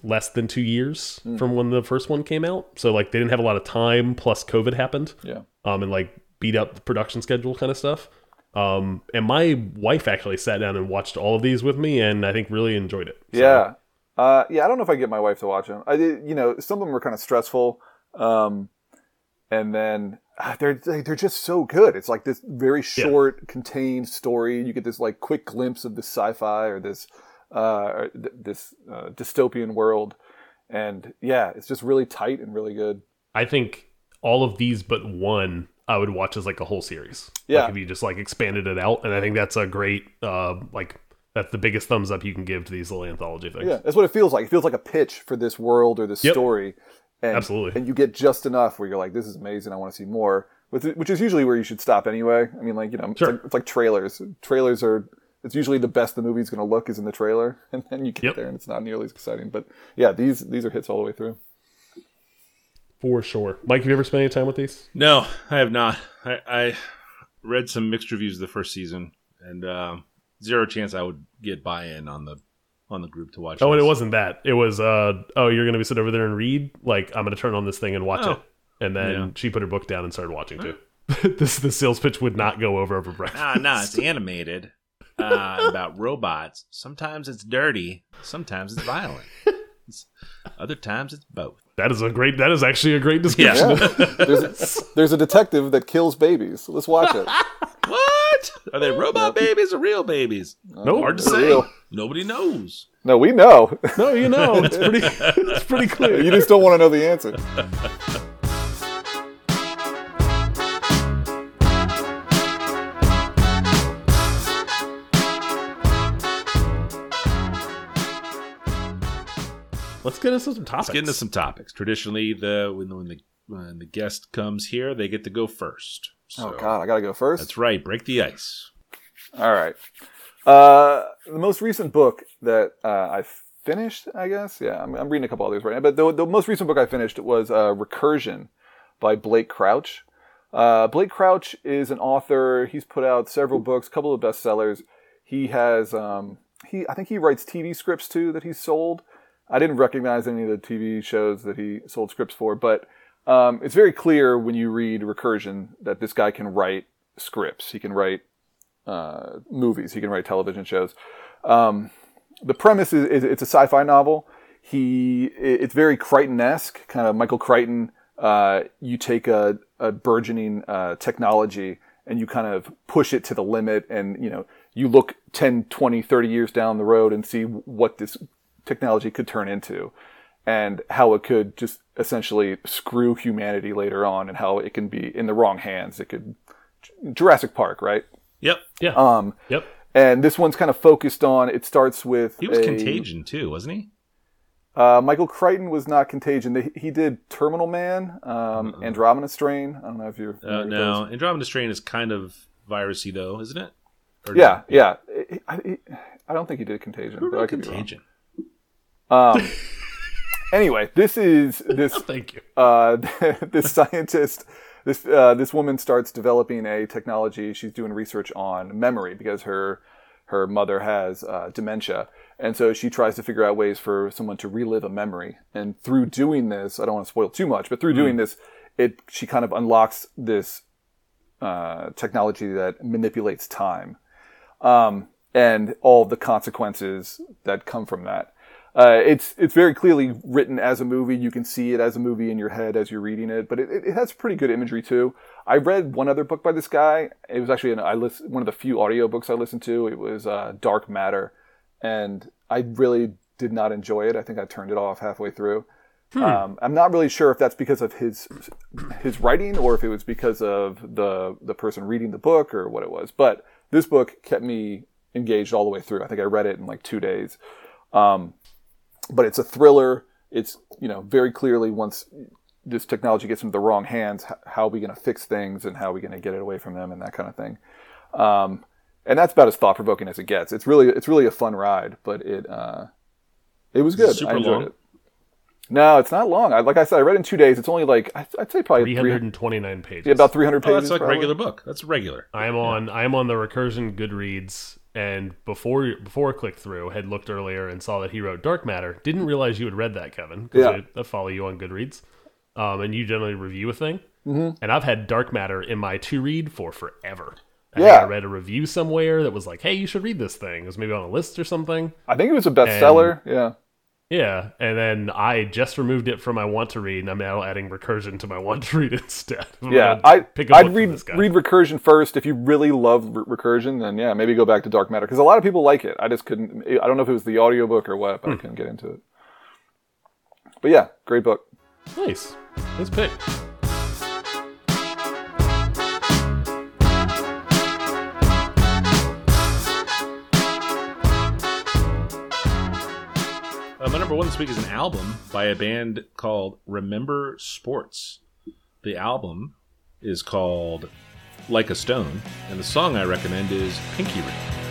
less than two years Hmm. from when the first one came out. So like they didn't have a lot of time. Plus COVID happened. Yeah. Um, and like beat up the production schedule kind of stuff. Um, and my wife actually sat down and watched all of these with me, and I think really enjoyed it. So, Yeah. Uh, yeah, I don't know if I get my wife to watch them. I did, you know, some of them were kind of stressful. Um, and then ah, they're they're just so good. It's like this very short, contained story. You get this like quick glimpse of this sci-fi or this uh, or th- this uh, dystopian world, and yeah, it's just really tight and really good. I think all of these but one I would watch as like a whole series. Yeah. Like if you just like expanded it out, and I think that's a great uh like that's the biggest thumbs up you can give to these little anthology things. Yeah, that's what it feels like. It feels like a pitch for this world or this Yep. story. And, Absolutely. And you get just enough where you're like, this is amazing. I want to see more. With Which is usually where you should stop anyway. I mean, like you know, it's, like, it's like trailers. Trailers are. It's usually the best the movie's going to look is in the trailer, and then you get Yep. there and it's not nearly as exciting. But yeah, these these are hits all the way through. For sure. Mike, have you ever spent any time with these? No, I have not. I, I read some mixed reviews of the first season, and um, zero chance I would get buy-in on the on the group to watch. Oh, and it wasn't that. It was uh oh, you're gonna be sit over there and read? Like I'm gonna turn on this thing and watch Oh. it. And then Yeah. she put her book down and started watching too. this the sales pitch would not go over over breakfast. Ah, no, it's animated uh, about robots. Sometimes it's dirty. Sometimes it's violent. It's- other times it's both. That is a great that is actually a great description. Yeah, there's a, there's a detective that kills babies. Let's watch it. What? Are they robot babies or real babies? Nope. Hard to say. real. Nobody knows. No, we know. No, you know, it's pretty it's pretty clear. you just don't want to know the answer. Let's get into some topics. Let's get into some topics. Traditionally, the when, when the when the guest comes here, they get to go first. Oh God, I gotta go first. That's right. Break the ice. All right. Uh, the most recent book that uh, I finished, I guess. Yeah, I'm, I'm reading a couple others right now, but the, the most recent book I finished was uh, Recursion by Blake Crouch. Uh, Blake Crouch is an author. He's put out several books, a couple of bestsellers. He has, um, he I think he writes TV scripts too that he's sold. I didn't recognize any of the TV shows that he sold scripts for, but um, it's very clear when you read Recursion that this guy can write scripts. He can write uh, movies. He can write television shows. Um, the premise is, is it's a sci-fi novel. He it's very Crichton-esque, kind of Michael Crichton. Uh, you take a, a burgeoning uh, technology and you kind of push it to the limit, and you know you look 10, 20, 30 years down the road and see what this technology could turn into, and how it could just essentially screw humanity later on, and how it can be in the wrong hands. It could Jurassic Park, right? Yep. Yeah. Um, yep. and this one's kind of focused on. It starts with He was a- Contagion too, wasn't he? Uh, Michael Crichton was not Contagion. He did Terminal Man, um, Andromeda Strain. I don't know if you're. Uh, no, those. Andromeda Strain is kind of virusy though, isn't it? Or Yeah, yeah. I, I, I don't think he did Contagion, Who but I wrote could be wrong. Contagion? Um, anyway, this is this Thank you. uh, this scientist, this uh, this woman starts developing a technology. She's doing research on memory because her her mother has uh, dementia, and so she tries to figure out ways for someone to relive a memory. And through doing this, I don't want to spoil too much, but through doing this, it she kind of unlocks this uh, technology that manipulates time um, and all the consequences that come from that. Uh, it's it's very clearly written as a movie. You can see it as a movie in your head as you're reading it, but it, it has pretty good imagery too. I read one other book by this guy. It was actually an, I list, one of the few audiobooks I listened to. It was uh, Dark Matter, and I really did not enjoy it. I think I turned it off halfway through. Um, I'm not really sure if that's because of his his writing or if it was because of the the person reading the book or what it was. But this book kept me engaged all the way through. I think I read it in like two days. Um, but it's a thriller. It's you know very clearly once this technology gets into the wrong hands, how are we going to fix things and how are we going to get it away from them and that kind of thing. Um, and that's about as thought provoking as it gets. It's really it's really a fun ride, but it uh, it was good. super I enjoyed long? it. No, it's not long. I, like I said, I read in two days. It's only like I'd say probably 300, 329 pages. yeah, about 300 Oh, pages. that's like a probably. regular book. That's regular. I am on I am on the recursion Goodreads and before before I clicked through had looked earlier and saw that he wrote Dark Matter. Didn't realize you had read that, Kevin. Yeah. I, I follow you on Goodreads. Um, and you generally review a thing. Mm-hmm. and I've had Dark Matter in my to read for forever. I Yeah. I read a review somewhere that was like, "Hey, you should read this thing." It was maybe on a list or something. I think it was a bestseller. yeah. Yeah, and then I just removed it from my want to read, and I'm now adding recursion to my want to read instead. I'm Yeah, I pick I'd read read recursion first. If you really love re- recursion, then yeah, maybe go back to Dark Matter because a lot of people like it. I just couldn't. I don't know if it was the audiobook or what, but Hmm. I couldn't get into it. But yeah, great book. Nice, nice pick. Uh, my number one this week is an album by a band called Remember Sports. The album is called Like a Stone, and the song I recommend is Pinky Ring.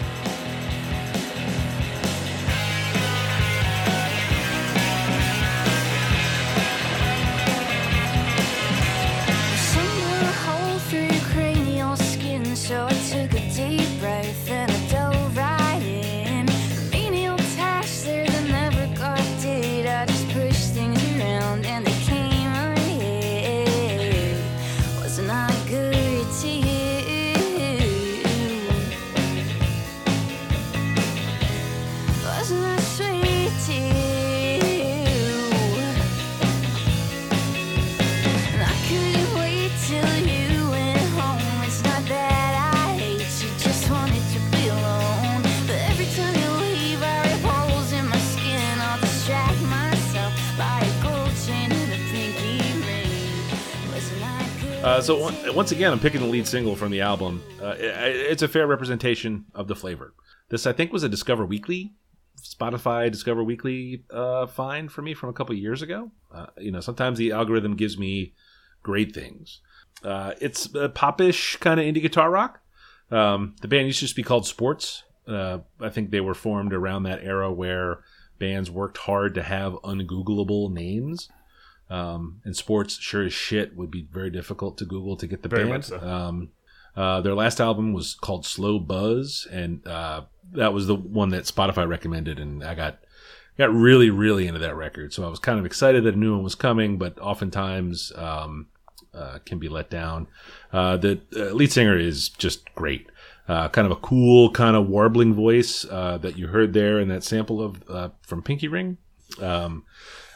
Uh, so on- once again, I'm picking the lead single from the album. Uh, it's a fair representation of the flavor. This, I think, was a Discover Weekly, Spotify Discover Weekly uh, find for me from a couple years ago. Uh, you know, sometimes the algorithm gives me great things. Uh, it's a popish kind of indie guitar rock. Um, the band used to just be called Sports. I think they were formed around that era where bands worked hard to have ungoogleable names. Um, and sports, sure as shit, would be very difficult to Google to get the Very band. so. Um, uh, their last album was called Slow Buzz, and uh, that was the one that Spotify recommended, and I got got really, really into that record. So I was kind of excited that a new one was coming, but oftentimes um, uh, can be let down. Uh, the uh, lead singer is just great. Uh, kind of a cool, kind of warbling voice uh, that you heard there in that sample of uh, from Pinky Ring. Um,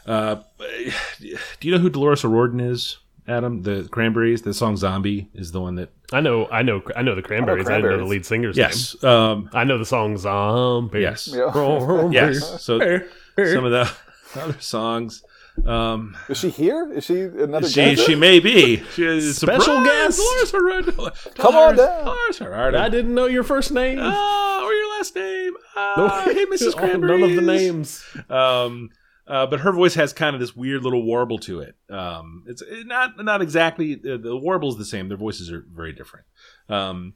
uh, do you know who Dolores O'Riordan is, Adam? The Cranberries. The song "Zombie" is the one that. I know, I know, I know the Cranberries. I, didn't know the lead singer's Yes. Um. I know the song "Zombie." yes. Yeah. Yes. So some of the other songs. Um, Is she here? Is she another she guest? she may be. She is Special guest. Dolores O'Riordan. Come on Dolores- down. Dolores O'Riordan. I didn't know your first name. Ah, or your last name. Ah, hey, Mrs. Oh, Cranberries. None of the names. Um, uh, but her voice has kind of this weird little warble to it. Um, it's not not exactly the, the warble's the same. Their voices are very different. Um,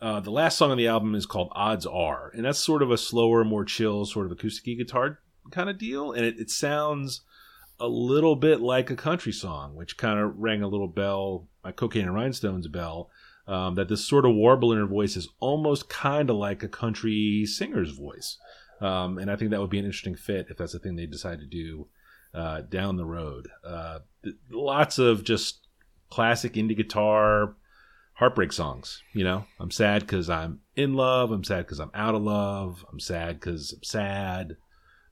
uh, the last song on the album is called "Odds Are," and that's sort of a slower, more chill, sort of acoustic guitar kind of deal, and it, it sounds a little bit like a country song, which kind of rang a little bell, my cocaine and rhinestones bell. Um, that this sort of warble in her voice is almost kind of like a country singer's voice. Um, and I think that would be an interesting fit if that's the thing they decide to do uh, down the road. Uh, lots of just classic indie guitar heartbreak songs. You know, I'm sad because I'm in love. I'm sad because I'm out of love. I'm sad because I'm sad.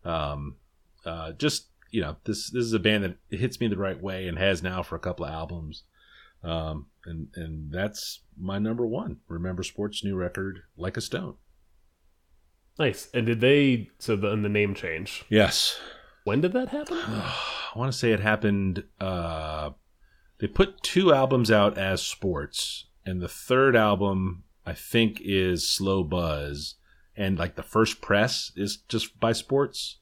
Um, uh, just you know, this this is a band that hits me the right way and has now for a couple of albums. Um, and and that's my number one. Remember Sports' new record, Like a Stone. Nice. And did they? So the, and the name change. Yes. When did that happen? I want to say it happened. Uh, they put two albums out as sports, and the third album I think is Slow Buzz, and like the first press is just by sports.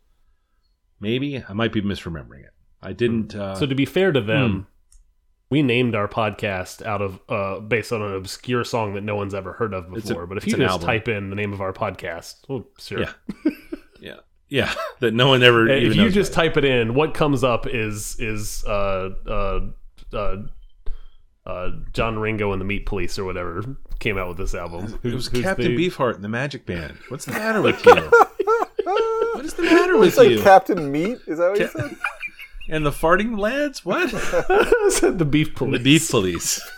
Maybe I might be misremembering it. I didn't. Uh, so to be fair to them, Hmm. We named our podcast out of uh, based on an obscure song that no one's ever heard of It's a- before. but if you just album. type in the name of our podcast, oh sure. Yeah. yeah, yeah, that no one ever. If you just about. type it in, what comes up is is uh, uh, uh, uh, John Ringo and the Meat Police or whatever came out with this album. it was Who's Captain the- Beefheart and the Magic Band. What's the matter with you? what is the matter with It's like you? Captain Meat. Is that what you said? And the farting lads? What? the beef police. the beef police.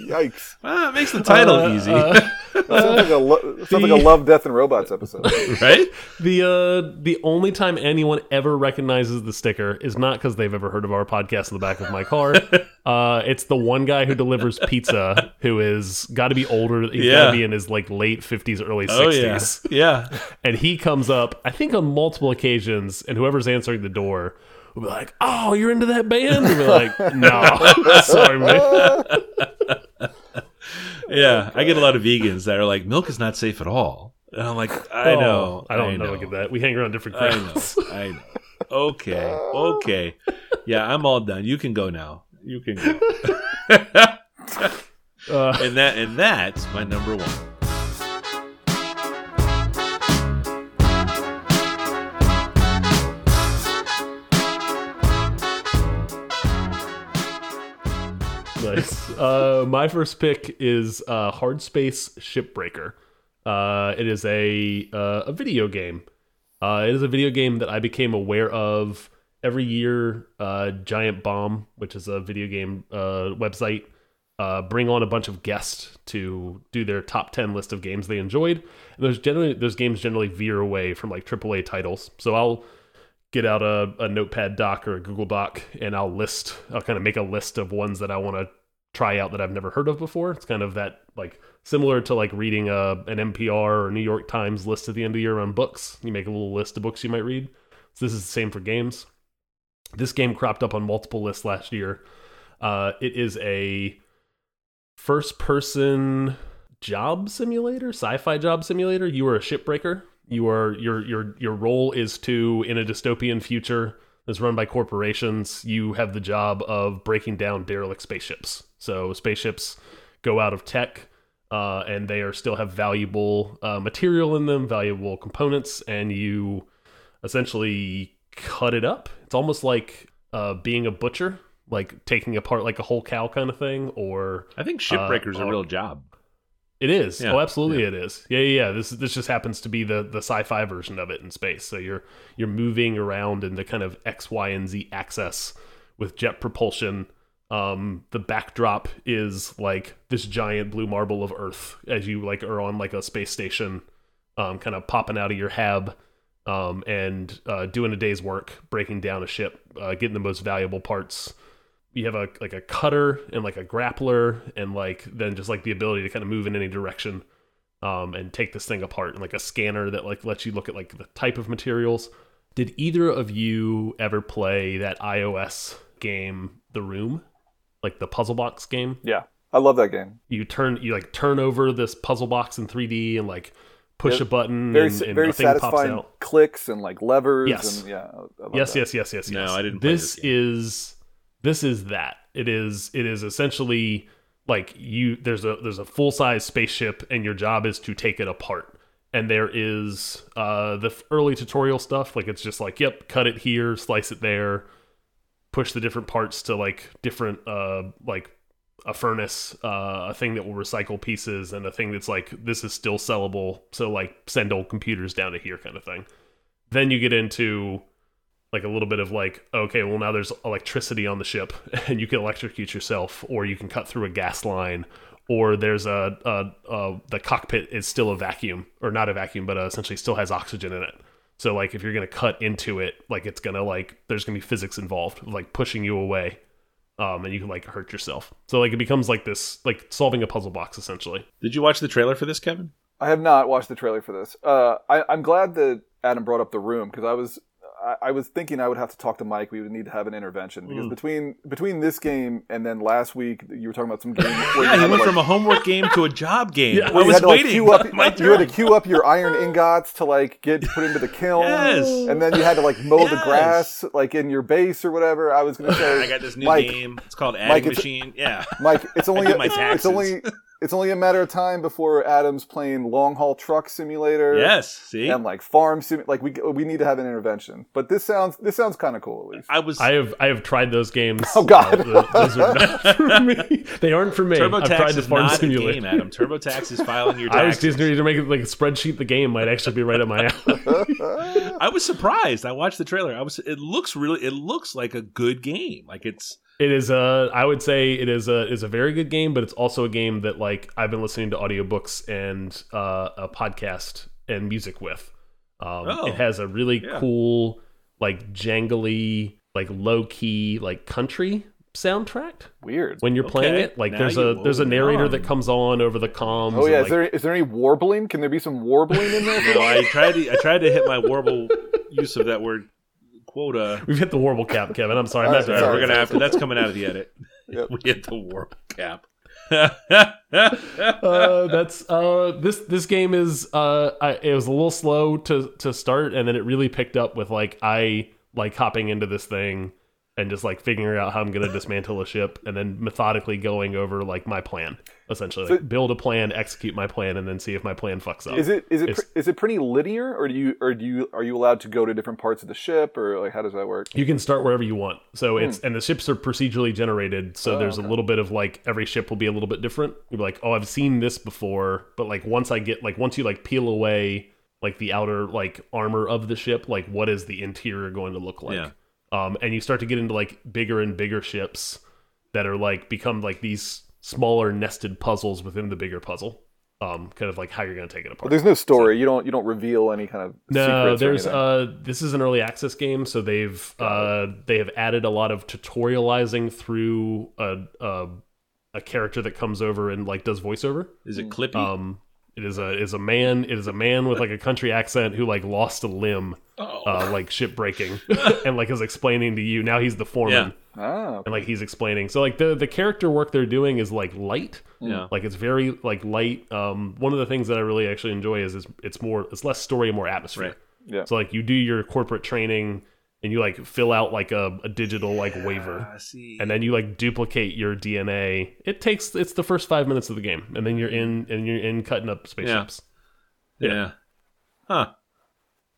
Yikes! Well, it makes the title Uh, easy, That sounds like a lo- sounds like a Love, Death, and Robots episode. right? The uh, the only time anyone ever recognizes the sticker is not because they've ever heard of our podcast in the back of my car. uh, it's the one guy who delivers pizza who is got to be older. He's got Yeah. to be in his like late fifties, early Oh yeah, sixties. yeah. and he comes up, I think on multiple occasions, and whoever's answering the door will be like, "Oh, you're into that band?" And be like, "No, sorry, man." Yeah, I get a lot of vegans that are like, milk is not safe at all. And I'm like, I Oh, know. I don't know. know. Look at that. We hang around different I know. crowds. I know. Okay. Okay. Yeah, I'm all done. You can go now. You can go. Uh, and that and that's my number one. Nice. Uh, my first pick is uh, Hard Space Shipbreaker. Uh, it is a uh, a video game. Uh, it is a video game that I became aware of every year. Uh, Giant Bomb, which is a video game website, bring on a bunch of guests to do their top ten list of games they enjoyed. And those generally those games generally veer away from like AAA titles. So I'll get out a, a notepad doc or a google doc and i'll list i'll kind of make a list of ones that i want to try out that i've never heard of before. It's kind of that like similar to like reading a an npr or new york times list at the end of the year on books. You make a little list of books you might read. So this is the same for games. This game cropped up on multiple lists last year. Uh, it is a first person job simulator sci-fi job simulator. You are a shipbreaker. You are your your your role is to in a dystopian future that's run by corporations you have the job of breaking down derelict spaceships so spaceships go out of tech uh, and they are still have valuable uh, material in them valuable components and you essentially cut it up it's almost like uh, being a butcher like taking apart like a whole cow kind of thing or I think shipbreaker's Uh, a real job. it is. Yeah, oh, absolutely, it is. Yeah, yeah, yeah. This this just happens to be the the sci-fi version of it in space. So you're you're moving around in the kind of X, Y, and Z axis with jet propulsion. Um, the backdrop is like this giant blue marble of Earth as you like are on like a space station, um, kind of popping out of your hab, um, and uh, doing a day's work, breaking down a ship, uh, getting the most valuable parts. You have a like a cutter and like a grappler and like then just like the ability to kind of move in any direction um and take this thing apart and like a scanner that like lets you look at like the type of materials. Did either of you ever play that ios game the room like the puzzle box game Yeah, I love that game. you turn you like turn over this puzzle box in 3d and like push Yeah, a button Very and, and very a thing pops satisfying out clicks and like levers. Yes. And, yeah. I- I yes, yes, yes, yes, yes. No, I didn't play This this game. is this is that. It is it is essentially like you there's a there's a full size spaceship and your job is to take it apart. And there is uh the early tutorial stuff like it's just like yep, cut it here, slice it there, push the different parts to like different uh like a furnace, uh, a thing that will recycle pieces, and a thing that's like this is still sellable. So like send old computers down to here, kind of thing. Then you get into like a little bit of like okay, well now there's electricity on the ship, and you can electrocute yourself, or you can cut through a gas line, or there's a, a, a the cockpit is still a vacuum, or not a vacuum, but uh, essentially still has oxygen in it. So like if you're gonna cut into it, like it's gonna like there's gonna be physics involved, like pushing you away um, and you can like hurt yourself. So like it becomes like this, like solving a puzzle box essentially. Did you watch the trailer for this, Kevin? I have not watched the trailer for this. Uh, I, I'm glad that Adam brought up the room because I was I, I was thinking I would have to talk to Mike. We would need to have an intervention because Hmm. between between this game and then last week you were talking about some game. Where Yeah, you he went like- from a homework game to a job game. Yeah, I was had to, like, waiting. queue up, you had to queue up your iron ingots to like get put into the kiln, Yes. and then you had to like mow the grass like in your base or whatever. I was gonna say, I got this new Mike, game. It's called Ag Mike, it's- Machine. Yeah. Mike, it's only do my it's, it's only it's only a matter of time before Adam's playing long haul truck simulator. Yes. See, And like farm sim, like we we need to have an intervention. But this sounds this sounds kind of cool at least. I was. I have I have tried those games. Oh, God. Uh, those are not for me. They aren't for me. I've tried the is farm not simulator. a game, Adam. TurboTax is filing your Taxes. I was taxes. just ready to make it like a spreadsheet. The game might actually be right up my alley. I was surprised. I watched the trailer. I was. It looks really. It looks like a good game. Like it's. It is a. I would say it is a is a very good game, but it's also a game that like I've been listening to audiobooks and uh, a podcast and music with. Um, Oh. it has a really Yeah. cool, like jangly, like low key, like country soundtrack Weird. when you're playing it. Like Now there's a there's a narrator on. that comes on over the comms. Oh and, yeah, like, is there is there any warbling? Can there be some warbling in there? No, I tried to. I tried to hit my warble use of that word quota. We've hit the warble cap, Kevin. I'm sorry. I'm not right, Sorry, we're gonna have to. That's coming out of the edit. Yep. We hit the warble cap. uh, that's uh, this this game is uh, I, it was a little slow to to start, and then it really picked up with like I like hopping into this thing and just like figuring out how I'm gonna dismantle a ship, and then methodically going over like my plan, essentially like, build a plan, execute my plan, and then see if my plan fucks up. Is it is it It's- is it pretty linear, or do you or do you are you allowed to go to different parts of the ship, or like how does that work? You can start wherever you want. So it's and the ships are procedurally generated. So Hmm. Oh, there's a little bit of like every ship will be a little bit different. You'll be like, oh, I've seen this before, but like once I get like once you like peel away like the outer like armor of the ship, like what is the interior going to look like? Yeah. Um, and you start to get into like bigger and bigger ships that are like become like these smaller nested puzzles within the bigger puzzle. Um, kind of like how you're going to take it apart. But there's no story. You don't you don't reveal any kind of No, secrets there's anything. uh this is an early access game, so they've uh they have added a lot of tutorializing through a a, a character that comes over and like does voiceover. Is it Clippy? Um it is a is a man it is a man with like a country accent who like lost a limb oh. uh like ship breaking and like is explaining to you now he's the foreman Yeah. ah, and like he's explaining so like the the character work they're doing is like light yeah. like it's very like light um one of the things that i really actually enjoy is, is it's more it's less story and more atmosphere Right. Yeah. so like you do your corporate training and you like fill out like a, a digital like waiver I see. and then you like duplicate your dna it takes it's the first five minutes of the game and then you're in and you're in cutting up spaceships yeah. Huh.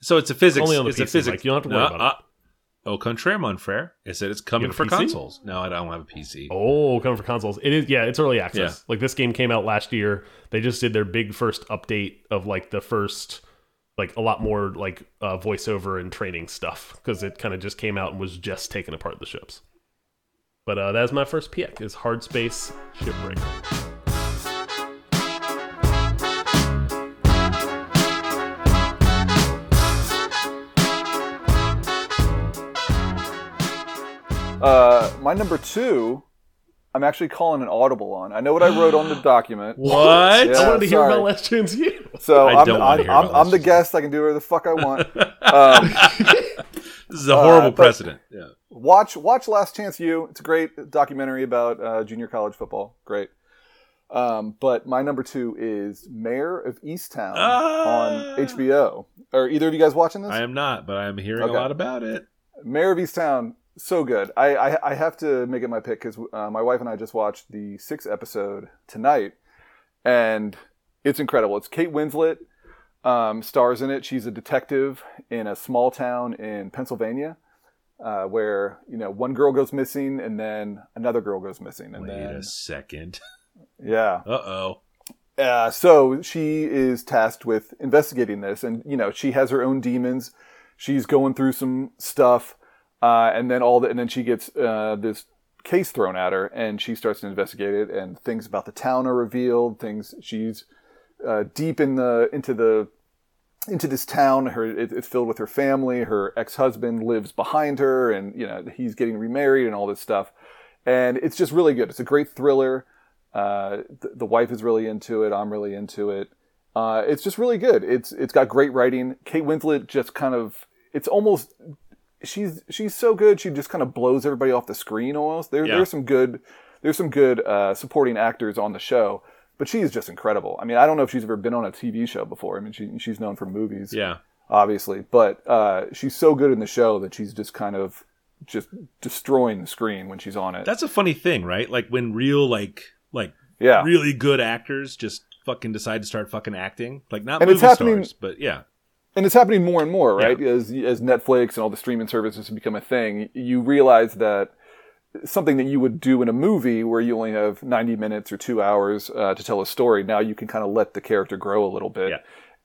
So it's a physics. Only on the it's a PC, physics. Mike. You don't have to worry No, about uh, Au contraire, mon frère. It said it's coming for PC? consoles. No, I don't have a PC. Oh, coming for consoles. It is yeah, it's early access. Yeah. Like this game came out last year. They just did their big first update of like the first like a lot more like uh, voiceover and training stuff because it kind of just came out and was just taking apart the ships. But uh, that's my first pick is Hard Space Shipbreaker. Uh, my number two, I'm actually calling an audible on. I know what I wrote on the document. What? Yeah, I wanted to hear about Last Chance U. So I I'm, don't wanna I'm, hear I'm, about I'm the guest. I can do whatever the fuck I want. Um, This is a horrible Uh, precedent. Yeah. watch watch Last Chance U. It's a great documentary about uh, junior college football. Great. Um, but my number two is Mare of Easttown Ah. on HBO. Are either of you guys watching this? I am not, but I am hearing Okay. a lot about it. Mare of Easttown, so good. I I, I have to make it my pick because uh, my wife and I just watched the sixth episode tonight, and it's incredible. It's Kate Winslet um, stars in it. She's a detective in a small town in Pennsylvania, uh, where you know one girl goes missing and then another girl goes missing, and Wait then a second. yeah, Uh oh. uh, so she is tasked with investigating this, and you know she has her own demons. She's going through some stuff, uh, and then all the, and then she gets uh, this case thrown at her, and she starts to investigate it, and things about the town are revealed. Things she's uh, deep in the into the into this town. Her it, it's filled with her family. Her ex husband lives behind her, and you know he's getting remarried and all this stuff. And it's just really good. It's a great thriller. Uh, the, the wife is really into it. I'm really into it. Uh, it's just really good. It's it's got great writing. Kate Winslet just kind of it's almost she's she's so good. She just kind of blows everybody off the screen almost. There Yeah. there's some good there's some good uh, supporting actors on the show, but she's just incredible. I mean, I don't know if she's ever been on a TV show before. I mean, she she's known for movies, Yeah. obviously, but uh, she's so good in the show that she's just kind of just destroying the screen when she's on it. That's a funny thing, right? Like when real like like Yeah. really good actors just fucking decide to start fucking acting. Like not And it's movie happening- stars, but yeah. And it's happening more and more, right? As as Netflix and all the streaming services have become a thing, you realize that something that you would do in a movie where you only have 90 minutes or two hours uh, to tell a story, now you can kind of let the character grow a little bit. Yeah.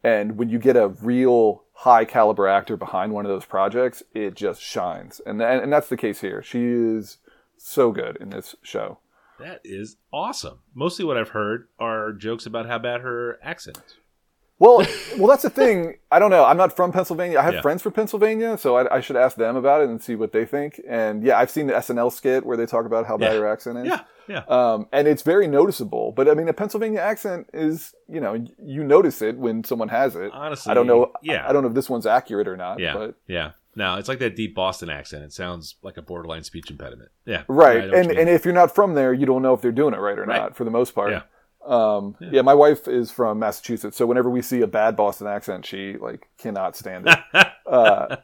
And when you get a real high caliber actor behind one of those projects, it just shines. And and, and that's the case here. She is so good in this show. That is awesome. Mostly what I've heard are jokes about how bad her accent is. Well, well, that's the thing. I don't know. I'm not from Pennsylvania. I have Yeah. friends from Pennsylvania, so I, I should ask them about it and see what they think. And yeah, I've seen the SNL skit where they talk about how bad Yeah. her accent is. Yeah, yeah. Um, and it's very noticeable. But I mean, a Pennsylvania accent is, you know, you notice it when someone has it. Honestly, I don't know. yeah. I don't know if this one's accurate or not. Yeah, But yeah. No, it's like that deep Boston accent. It sounds like a borderline speech impediment. Yeah, right. I know what and and if you're not from there, you don't know if they're doing it right or Right. not. For the most part. Yeah. Um, yeah. my wife is from Massachusetts, so whenever we see a bad Boston accent, she like cannot stand it. uh,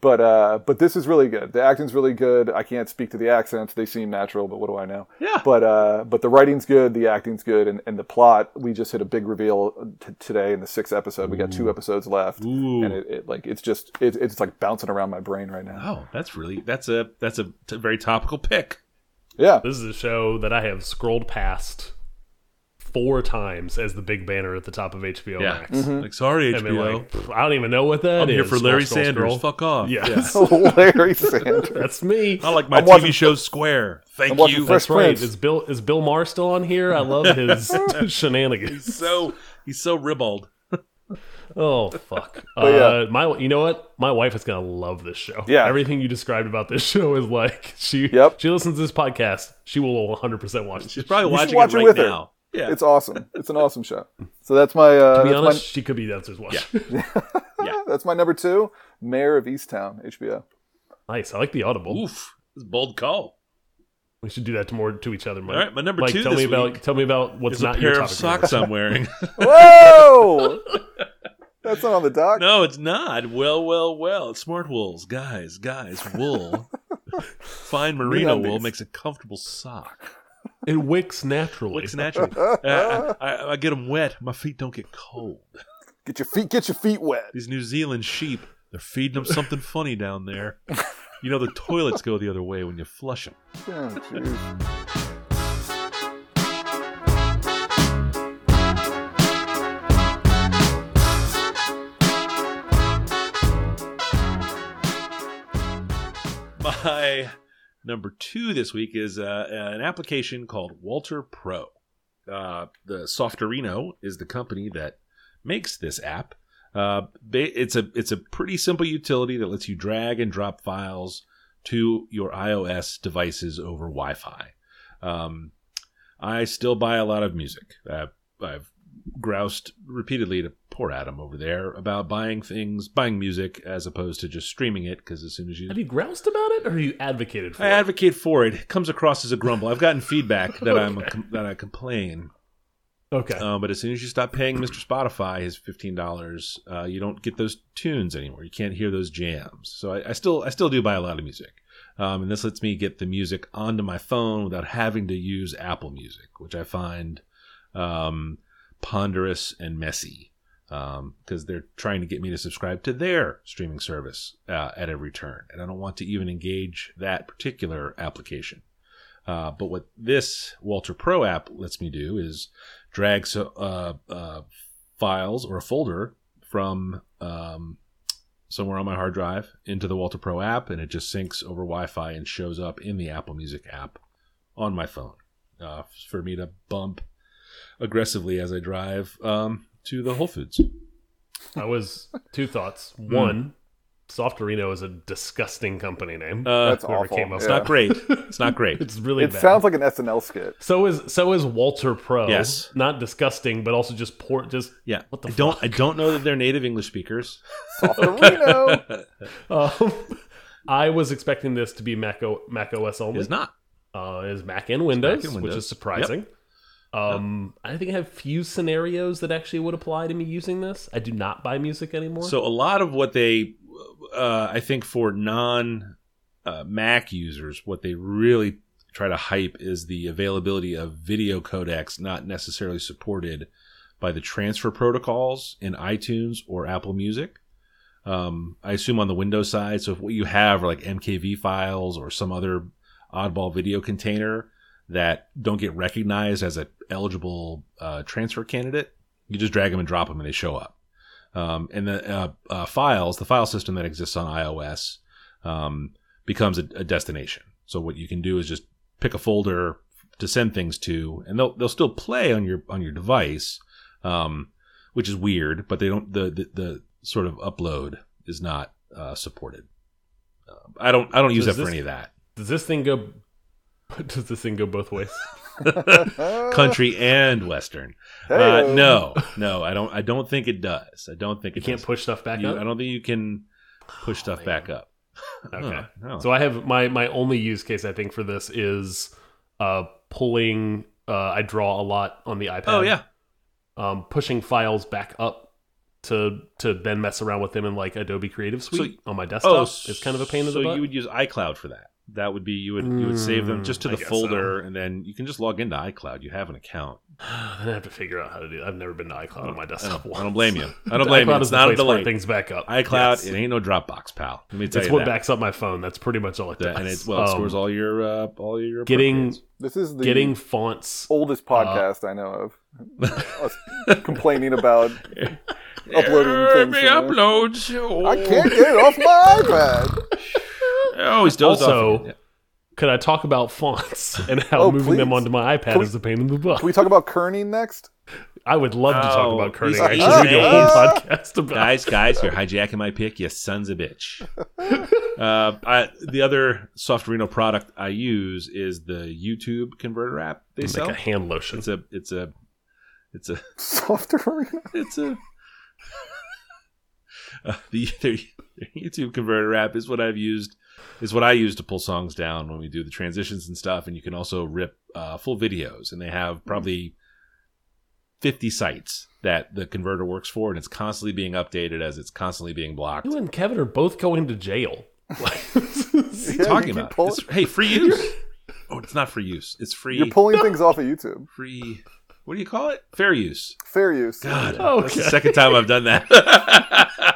but uh, but this is really good. The acting's really good. I can't speak to the accents; they seem natural, but what do I know? Yeah. But uh, but the writing's good, the acting's good, and, and the plot. We just hit a big reveal t- today in the sixth episode. We got two episodes left, Ooh. and it, it like it's just it, it's like bouncing around my brain right now. oh, that's really that's a that's a t- very topical pick. Yeah, This is a show that I have scrolled past four times as the big banner at the top of HBO Yeah, Max. Mm-hmm. like sorry I mean, HBO. like, I don't even know what that I'm here is. for Larry scroll, Sanders. scroll. Fuck off. Yes. Larry Sanders. That's me. I like my I'm TV watching- show Square. Thank I'm you. Fresh That's right. Prince. Is Bill is Bill Maher still on here? I love his shenanigans. so he's so ribald. Oh fuck! But yeah. uh, my, you know what? My wife is gonna love this show. Yeah. everything you described about this show is like she. Yep. She listens to this podcast. She will 100 percent watch. It. She's probably You watching watch it it right with her. Now. Yeah, It's awesome. It's an awesome show. So that's my uh, to be that's, honest, she could be downstairs watching. yeah. that's my number two, Mare of Easttown, HBO. nice. I like the audible. oof, this a bold call. We should do that to more to each other. Mike. All right, my number Mike, two tell this me about week tell me about what's It's a not your pair of socks I'm wearing. Whoa! that's not on the dock. no, it's not. Well, well, well. It's smart wools, guys, guys. Wool, fine merino wool makes a comfortable sock. It wicks naturally. Looks natural. Uh, I, I, I get them wet. My feet don't get cold. Get your feet, get your feet wet. These New Zealand sheep, they're feeding them something funny down there. You know the toilets go the other way when you flush them. Oh. My number two this week is uh, an application called WALTR PRO. Uh, the Softorino is the company that makes this app. Uh, it's a it's a pretty simple utility that lets you drag and drop files to your iOS devices over Wi-Fi. Um, I still buy a lot of music. Uh, I've groused repeatedly to poor Adam over there about buying things, buying music as opposed to just streaming it. Because as soon as you Have you groused about it, or have you advocated for I it? advocate for it. It comes across as a grumble. I've gotten feedback that I'm a that I complain. Okay. Um, but as soon as you stop paying Mr. Spotify his fifteen dollars, uh, you don't get those tunes anymore. You can't hear those jams. So I, I still I still do buy a lot of music, um, and this lets me get the music onto my phone without having to use Apple Music, which I find um, ponderous and messy because they're trying to get me to subscribe to their streaming service uh, at every turn, and I don't want to even engage that particular application. Uh, but what this WALTR PRO app lets me do is drag so, uh, uh, files or a folder from um, somewhere on my hard drive into the WALTR PRO app, and it just syncs over Wi-Fi and shows up in the Apple Music app on my phone uh, for me to bump aggressively as I drive um, to the Whole Foods. I was two thoughts. Hmm. One, Softorino is a disgusting company name. Uh, That's whoever awful. came up it's Yeah. not great. It's not great. It's really It bad. sounds like an SNL skit. so is so is WALTR PRO. Yes. not disgusting, but also just poor. Just yeah. What the I don't. fuck? I don't know that they're native English speakers. Softorino. um, I was expecting this to be Mac, o, Mac OS only. It's not. Uh, is Mac and Windows, and which is surprising. Um, I think I have few scenarios that actually would apply to me using this. I do not buy music anymore. So a lot of what they, uh, I think, for non uh, Mac users, what they really try to hype is the availability of video codecs not necessarily supported by the transfer protocols in iTunes or Apple Music. Um, I assume on the Windows side. So if what you have are like MKV files or some other oddball video container that don't get recognized as an eligible uh, transfer candidate, you just drag them and drop them and they show up. Um, and the uh, uh, files, the file system that exists on iOS, um, becomes a, a destination. So what you can do is just pick a folder to send things to, and they'll they'll still play on your on your device, um, which is weird. But they don't the the, the sort of upload is not uh, supported. Uh, I don't I don't use Does that for this- any of that. Does this thing go? Does this thing go both ways? Country and western. Uh, no, no, I don't. I don't think it does. I don't think You it can't does. push stuff back You- up. I don't think you can push stuff back up. Okay. Huh, no. So I have my my only use case I think for this is uh pulling uh I draw a lot on the iPad. oh yeah, Um pushing files back up to to then mess around with them in like Adobe Creative Suite on my desktop. Oh, it's kind of a pain in so the butt. you would use iCloud for that. That would be you would you would save them Mm, just to the guess folder, and then you can just log into iCloud. You have an account. then I have to figure out how to do that. I've never been to iCloud on my I desktop. don't, I don't blame you. I don't blame you. iCloud It's is not a place where delay. things back up. iCloud, Yes. it ain't no Dropbox, pal. Let me tell It's you what that. backs up my phone. That's pretty much all it does. And it well, it Um, stores all your uh, all your getting. This is the getting fonts. oldest podcast I know of. Us complaining about uploading things. from there. uploads. I can't get it off my iPad. Oh, he's dozed Also, off. could I talk about fonts and how Oh, moving them onto my iPad we- is a pain in the butt? Can we talk about kerning next? I would love to talk Oh, about kerning. he's- I he's should do a whole podcast about. guys, guys, you're hijacking my pick, you sons of bitch. uh, I, the other Softorino product I use is the YouTube converter app they It's sell. like a hand lotion. It's a, it's a, it's a, Softer arena. it's a. Uh, the their, their YouTube converter app is what I've used. Is what I use to pull songs down when we do the transitions and stuff. And you can also rip uh, full videos, and they have probably fifty sites that the converter works for, and it's constantly being updated as it's constantly being blocked. You and Kevin are both going to jail. Like, What are you Yeah, talking you about? pulling- It's- hey, free use. oh, it's not free use. It's free. You're pulling things off of YouTube. free. What do you call it? Fair use. Fair use. God, Okay. that's the second time I've done that.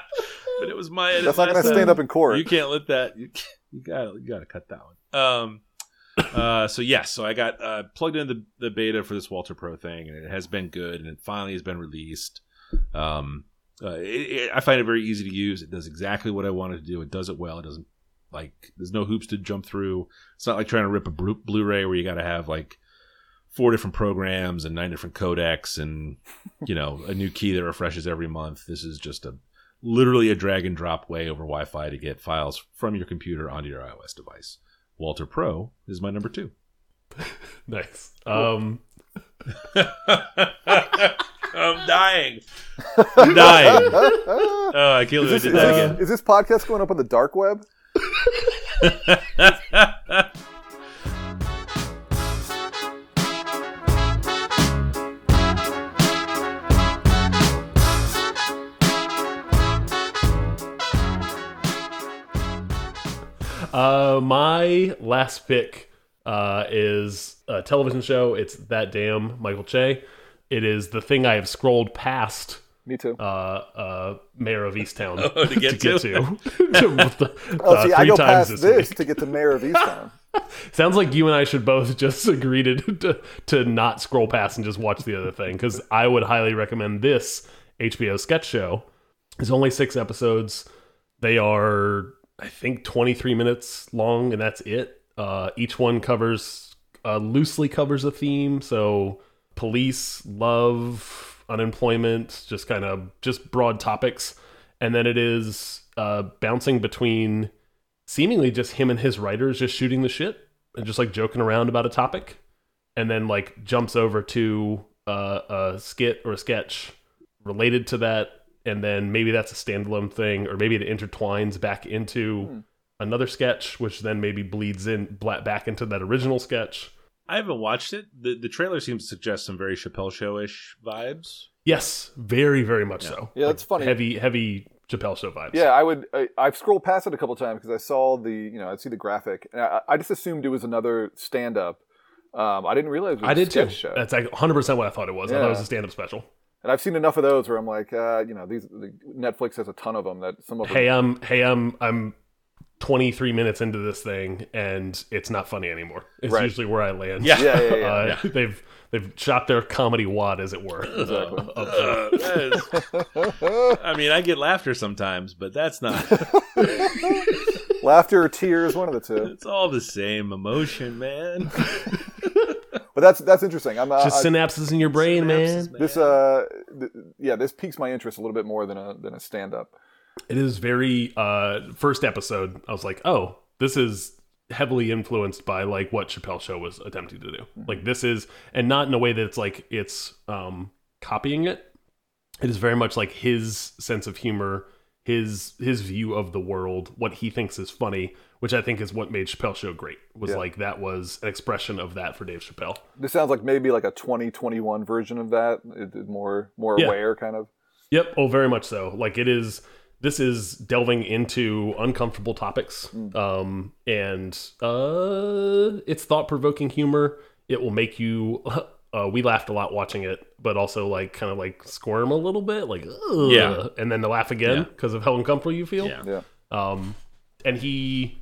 but it was my edit. That's not to stand up in court. You can't let that. You, you gotta you gotta cut that one. Um. Uh. So yes. So I got uh, plugged into the, the beta for this WALTR PRO thing, and it has been good, and it finally has been released. Um. Uh, it, it, I find it very easy to use. It does exactly what I wanted to do. It does it well. It doesn't like there's no hoops to jump through. It's not like trying to rip a Blu- Blu-ray where you got to have like four different programs and nine different codecs and you know a new key that refreshes every month. This is just a literally a drag and drop way over Wi-Fi to get files from your computer onto your iOS device. WALTR PRO is my number two. nice. Um, I'm dying. I'm dying. Oh, I can't believe I did this, that is, again. is this podcast going up on the dark web? uh, my last pick uh, is a television show. It's that damn Michael Che. It is the thing I have scrolled past. Me too. Uh, uh, Mare of Easttown Oh, to get to. to. To- oh, uh, see, I go times past this this to get to Mare of Easttown. Sounds like you and I should both just agree to to, to not scroll past and just watch the other thing because I would highly recommend this HBO sketch show. It's only six episodes. They are, I think, 23 minutes long, and that's it. Uh, each one covers uh, loosely covers a theme. So police, love, unemployment, just kind of just broad topics. And then it is uh, bouncing between seemingly just him and his writers just shooting the shit and just like joking around about a topic and then like jumps over to uh, a skit or a sketch related to that and then maybe that's a standalone thing or maybe it intertwines back into another sketch which then maybe bleeds in back into that original sketch I haven't watched it. The the trailer seems to suggest some very Chappelle showish vibes. yes very very much so Yeah, that's funny. heavy heavy Chappelle Show vibes. Yeah, I would. I, I've scrolled past it a couple times because I saw the, you know, I'd see the graphic, and I, I just assumed it was another stand-up. Um, I didn't realize it was I a did too. show. That's like 100 percent what I thought it was. I thought it was a stand-up special. And I've seen enough of those where I'm like, uh, you know, these the, Netflix has a ton of them. That some of them. Hey, I'm hey, I'm I'm 23 minutes into this thing and it's not funny anymore. It's Right. usually where I land. Yeah. yeah, yeah, yeah. Uh, They've they've shot their comedy wad, as it were. Exactly. Uh, up there. I mean, I get laughter sometimes, but that's not. Laughter or tears, one of the two. It's all the same emotion, man. But that's that's interesting. I'm uh, Just I- synapses in your brain, man. This uh, th- yeah, this piques my interest a little bit more than a than a stand-up. It is very uh first episode. I was like, oh, this is heavily influenced by like what Chappelle Show was attempting to do. Like this is, and not in a way that it's like it's um copying it. It is very much like his sense of humor, his his view of the world, what he thinks is funny, which I think is what made Chappelle Show great. Was Yeah. like that was an expression of that for Dave Chappelle. This sounds like maybe like a 2021 version of that. It, it more more Yeah. aware, kind of. Yep. Oh, very much so. Like it is. This is delving into uncomfortable topics, um, and uh, it's thought provoking humor. It will make you. Uh, we laughed a lot watching it, but also like kind of like squirm a little bit, like Ugh, Yeah. and then to laugh again Yeah. because of how uncomfortable you feel. Yeah. Yeah. Um, and he,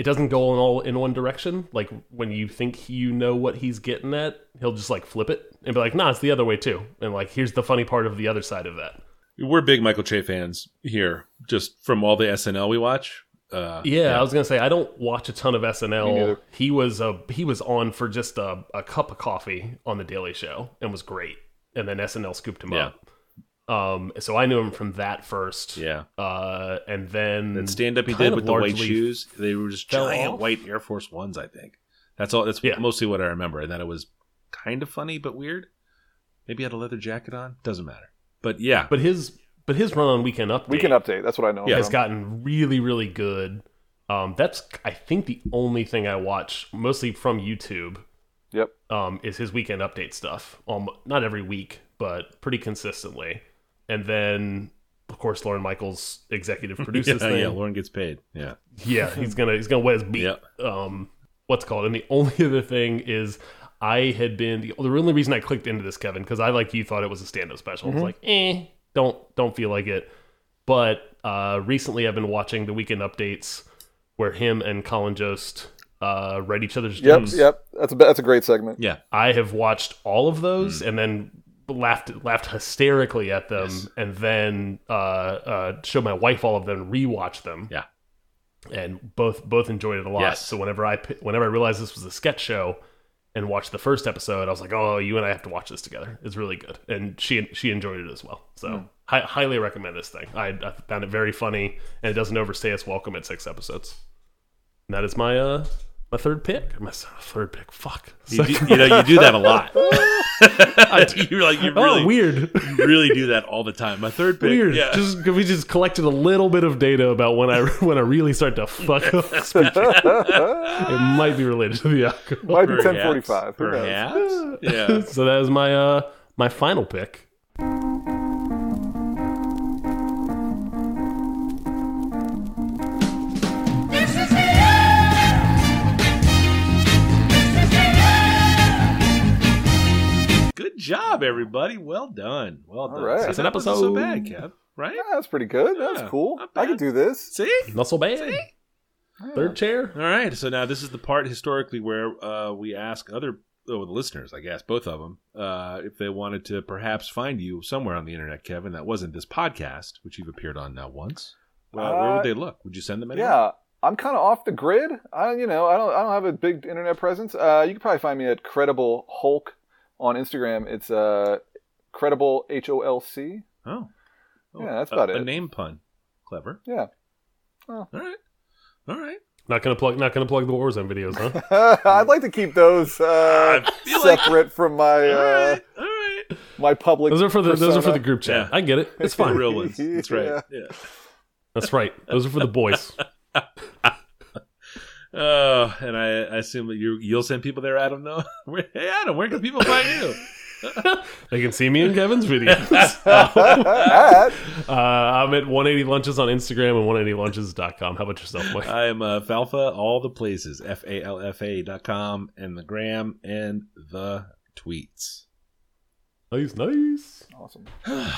it doesn't go in all in one direction. Like when you think you know what he's getting at, he'll just like flip it and be like, "Nah, it's the other way too." And like, here's the funny part of the other side of that. We're big Michael Che fans here, just from all the SNL we watch. Uh, Yeah, I was gonna say I don't watch a ton of SNL. He was a he was on for just a, a cup of coffee on the Daily Show and was great. And then SNL scooped him Yeah. up. Um, so I knew him from that first. yeah. Uh, and then That stand up he did with the white shoes, they were just giant off? white Air Force Ones. I think that's all. That's Yeah. mostly what I remember, and that it was kind of funny but weird. Maybe he had a leather jacket on. Doesn't matter. But yeah, But his but his run on Weekend Update Weekend update. That's what I know. Yeah, has gotten really really good. Um, that's I think the only thing I watch mostly from YouTube. Yep. um, is his weekend update stuff. Um, not every week, but pretty consistently. And then, of course, Lorne Michaels executive yeah, produces thing. yeah, Lorne gets paid. Yeah, Yeah, he's gonna he's gonna wet his beat. Yep. Um, what's called? And the only other thing is, I had been the, the only reason I clicked into this, Kevin, because I like you thought it was a stand-up special. I was like, eh, don't don't feel like it. But uh, recently, I've been watching the weekend updates where him and Colin Jost uh, read each other's Yep. jokes. Yep. That's a that's a great segment. yeah. I have watched all of Hmm. those and then laughed laughed hysterically at them, Yes. and then uh, uh, showed my wife all of them, rewatched them. Yeah. and both both enjoyed it a lot. Yes. So whenever I whenever I realized this was a sketch show and watched the first episode, I was like, oh, you and I have to watch this together. It's really good, and she she enjoyed it as well. So. Hi- highly recommend this thing. I, I found it very funny, and it doesn't overstay its welcome at six episodes. And that is my uh my third pick. My s- third pick. Fuck. You, do, you know, you do that a lot. You're like you really, oh, weird. you really do that all the time. My third pick, Weird. yeah. Just we just collected a little bit of data about when I when I really start to fuck up speaking. it might be related to the alcohol. Might be 1045. Who? Perhaps. Yeah. So that is my uh my final pick. Job, everybody. Well done. Well done. right. See, That's an that wasn't so bad, Kev. Right? Yeah, that's pretty good. That's cool. I bad. can do this. See? Not so bad. Third chair. All right. So now this is the part historically where uh, we ask other oh, the listeners, I guess, both of them, uh, if they wanted to perhaps find you somewhere on the internet, Kevin, that wasn't this podcast, which you've appeared on now once. Well, where Uh, would they look? Would you send them anywhere? Yeah, I'm kind of off the grid. I, you know, I don't, I don't have a big internet presence. Uh, you can probably find me at Credible Hulk on Instagram. It's uh, Credible H O L C. Oh. Oh, Yeah, that's about A it. A name pun. Clever. Yeah. All right. All right. Not gonna plug. Not gonna plug the Warzone videos, huh? I'd like to keep those uh, I feel like- separate from my uh, right. All right. my public. Those are for the those are for the group chat. Yeah. I get it. It's fine. The real ones. That's right. Yeah. Yeah. That's right. Those are for the boys. Oh, and I, I assume that you you'll send people there, Adam. No, hey Adam, where can people find you? they can see me in Kevin's videos. uh, I'm at 180 Lunches on Instagram and 180lunches.com. How about yourself, Mike? I am uh, Falfa, all the places, f a l f a dot com and the gram and the tweets. Nice, nice. Awesome.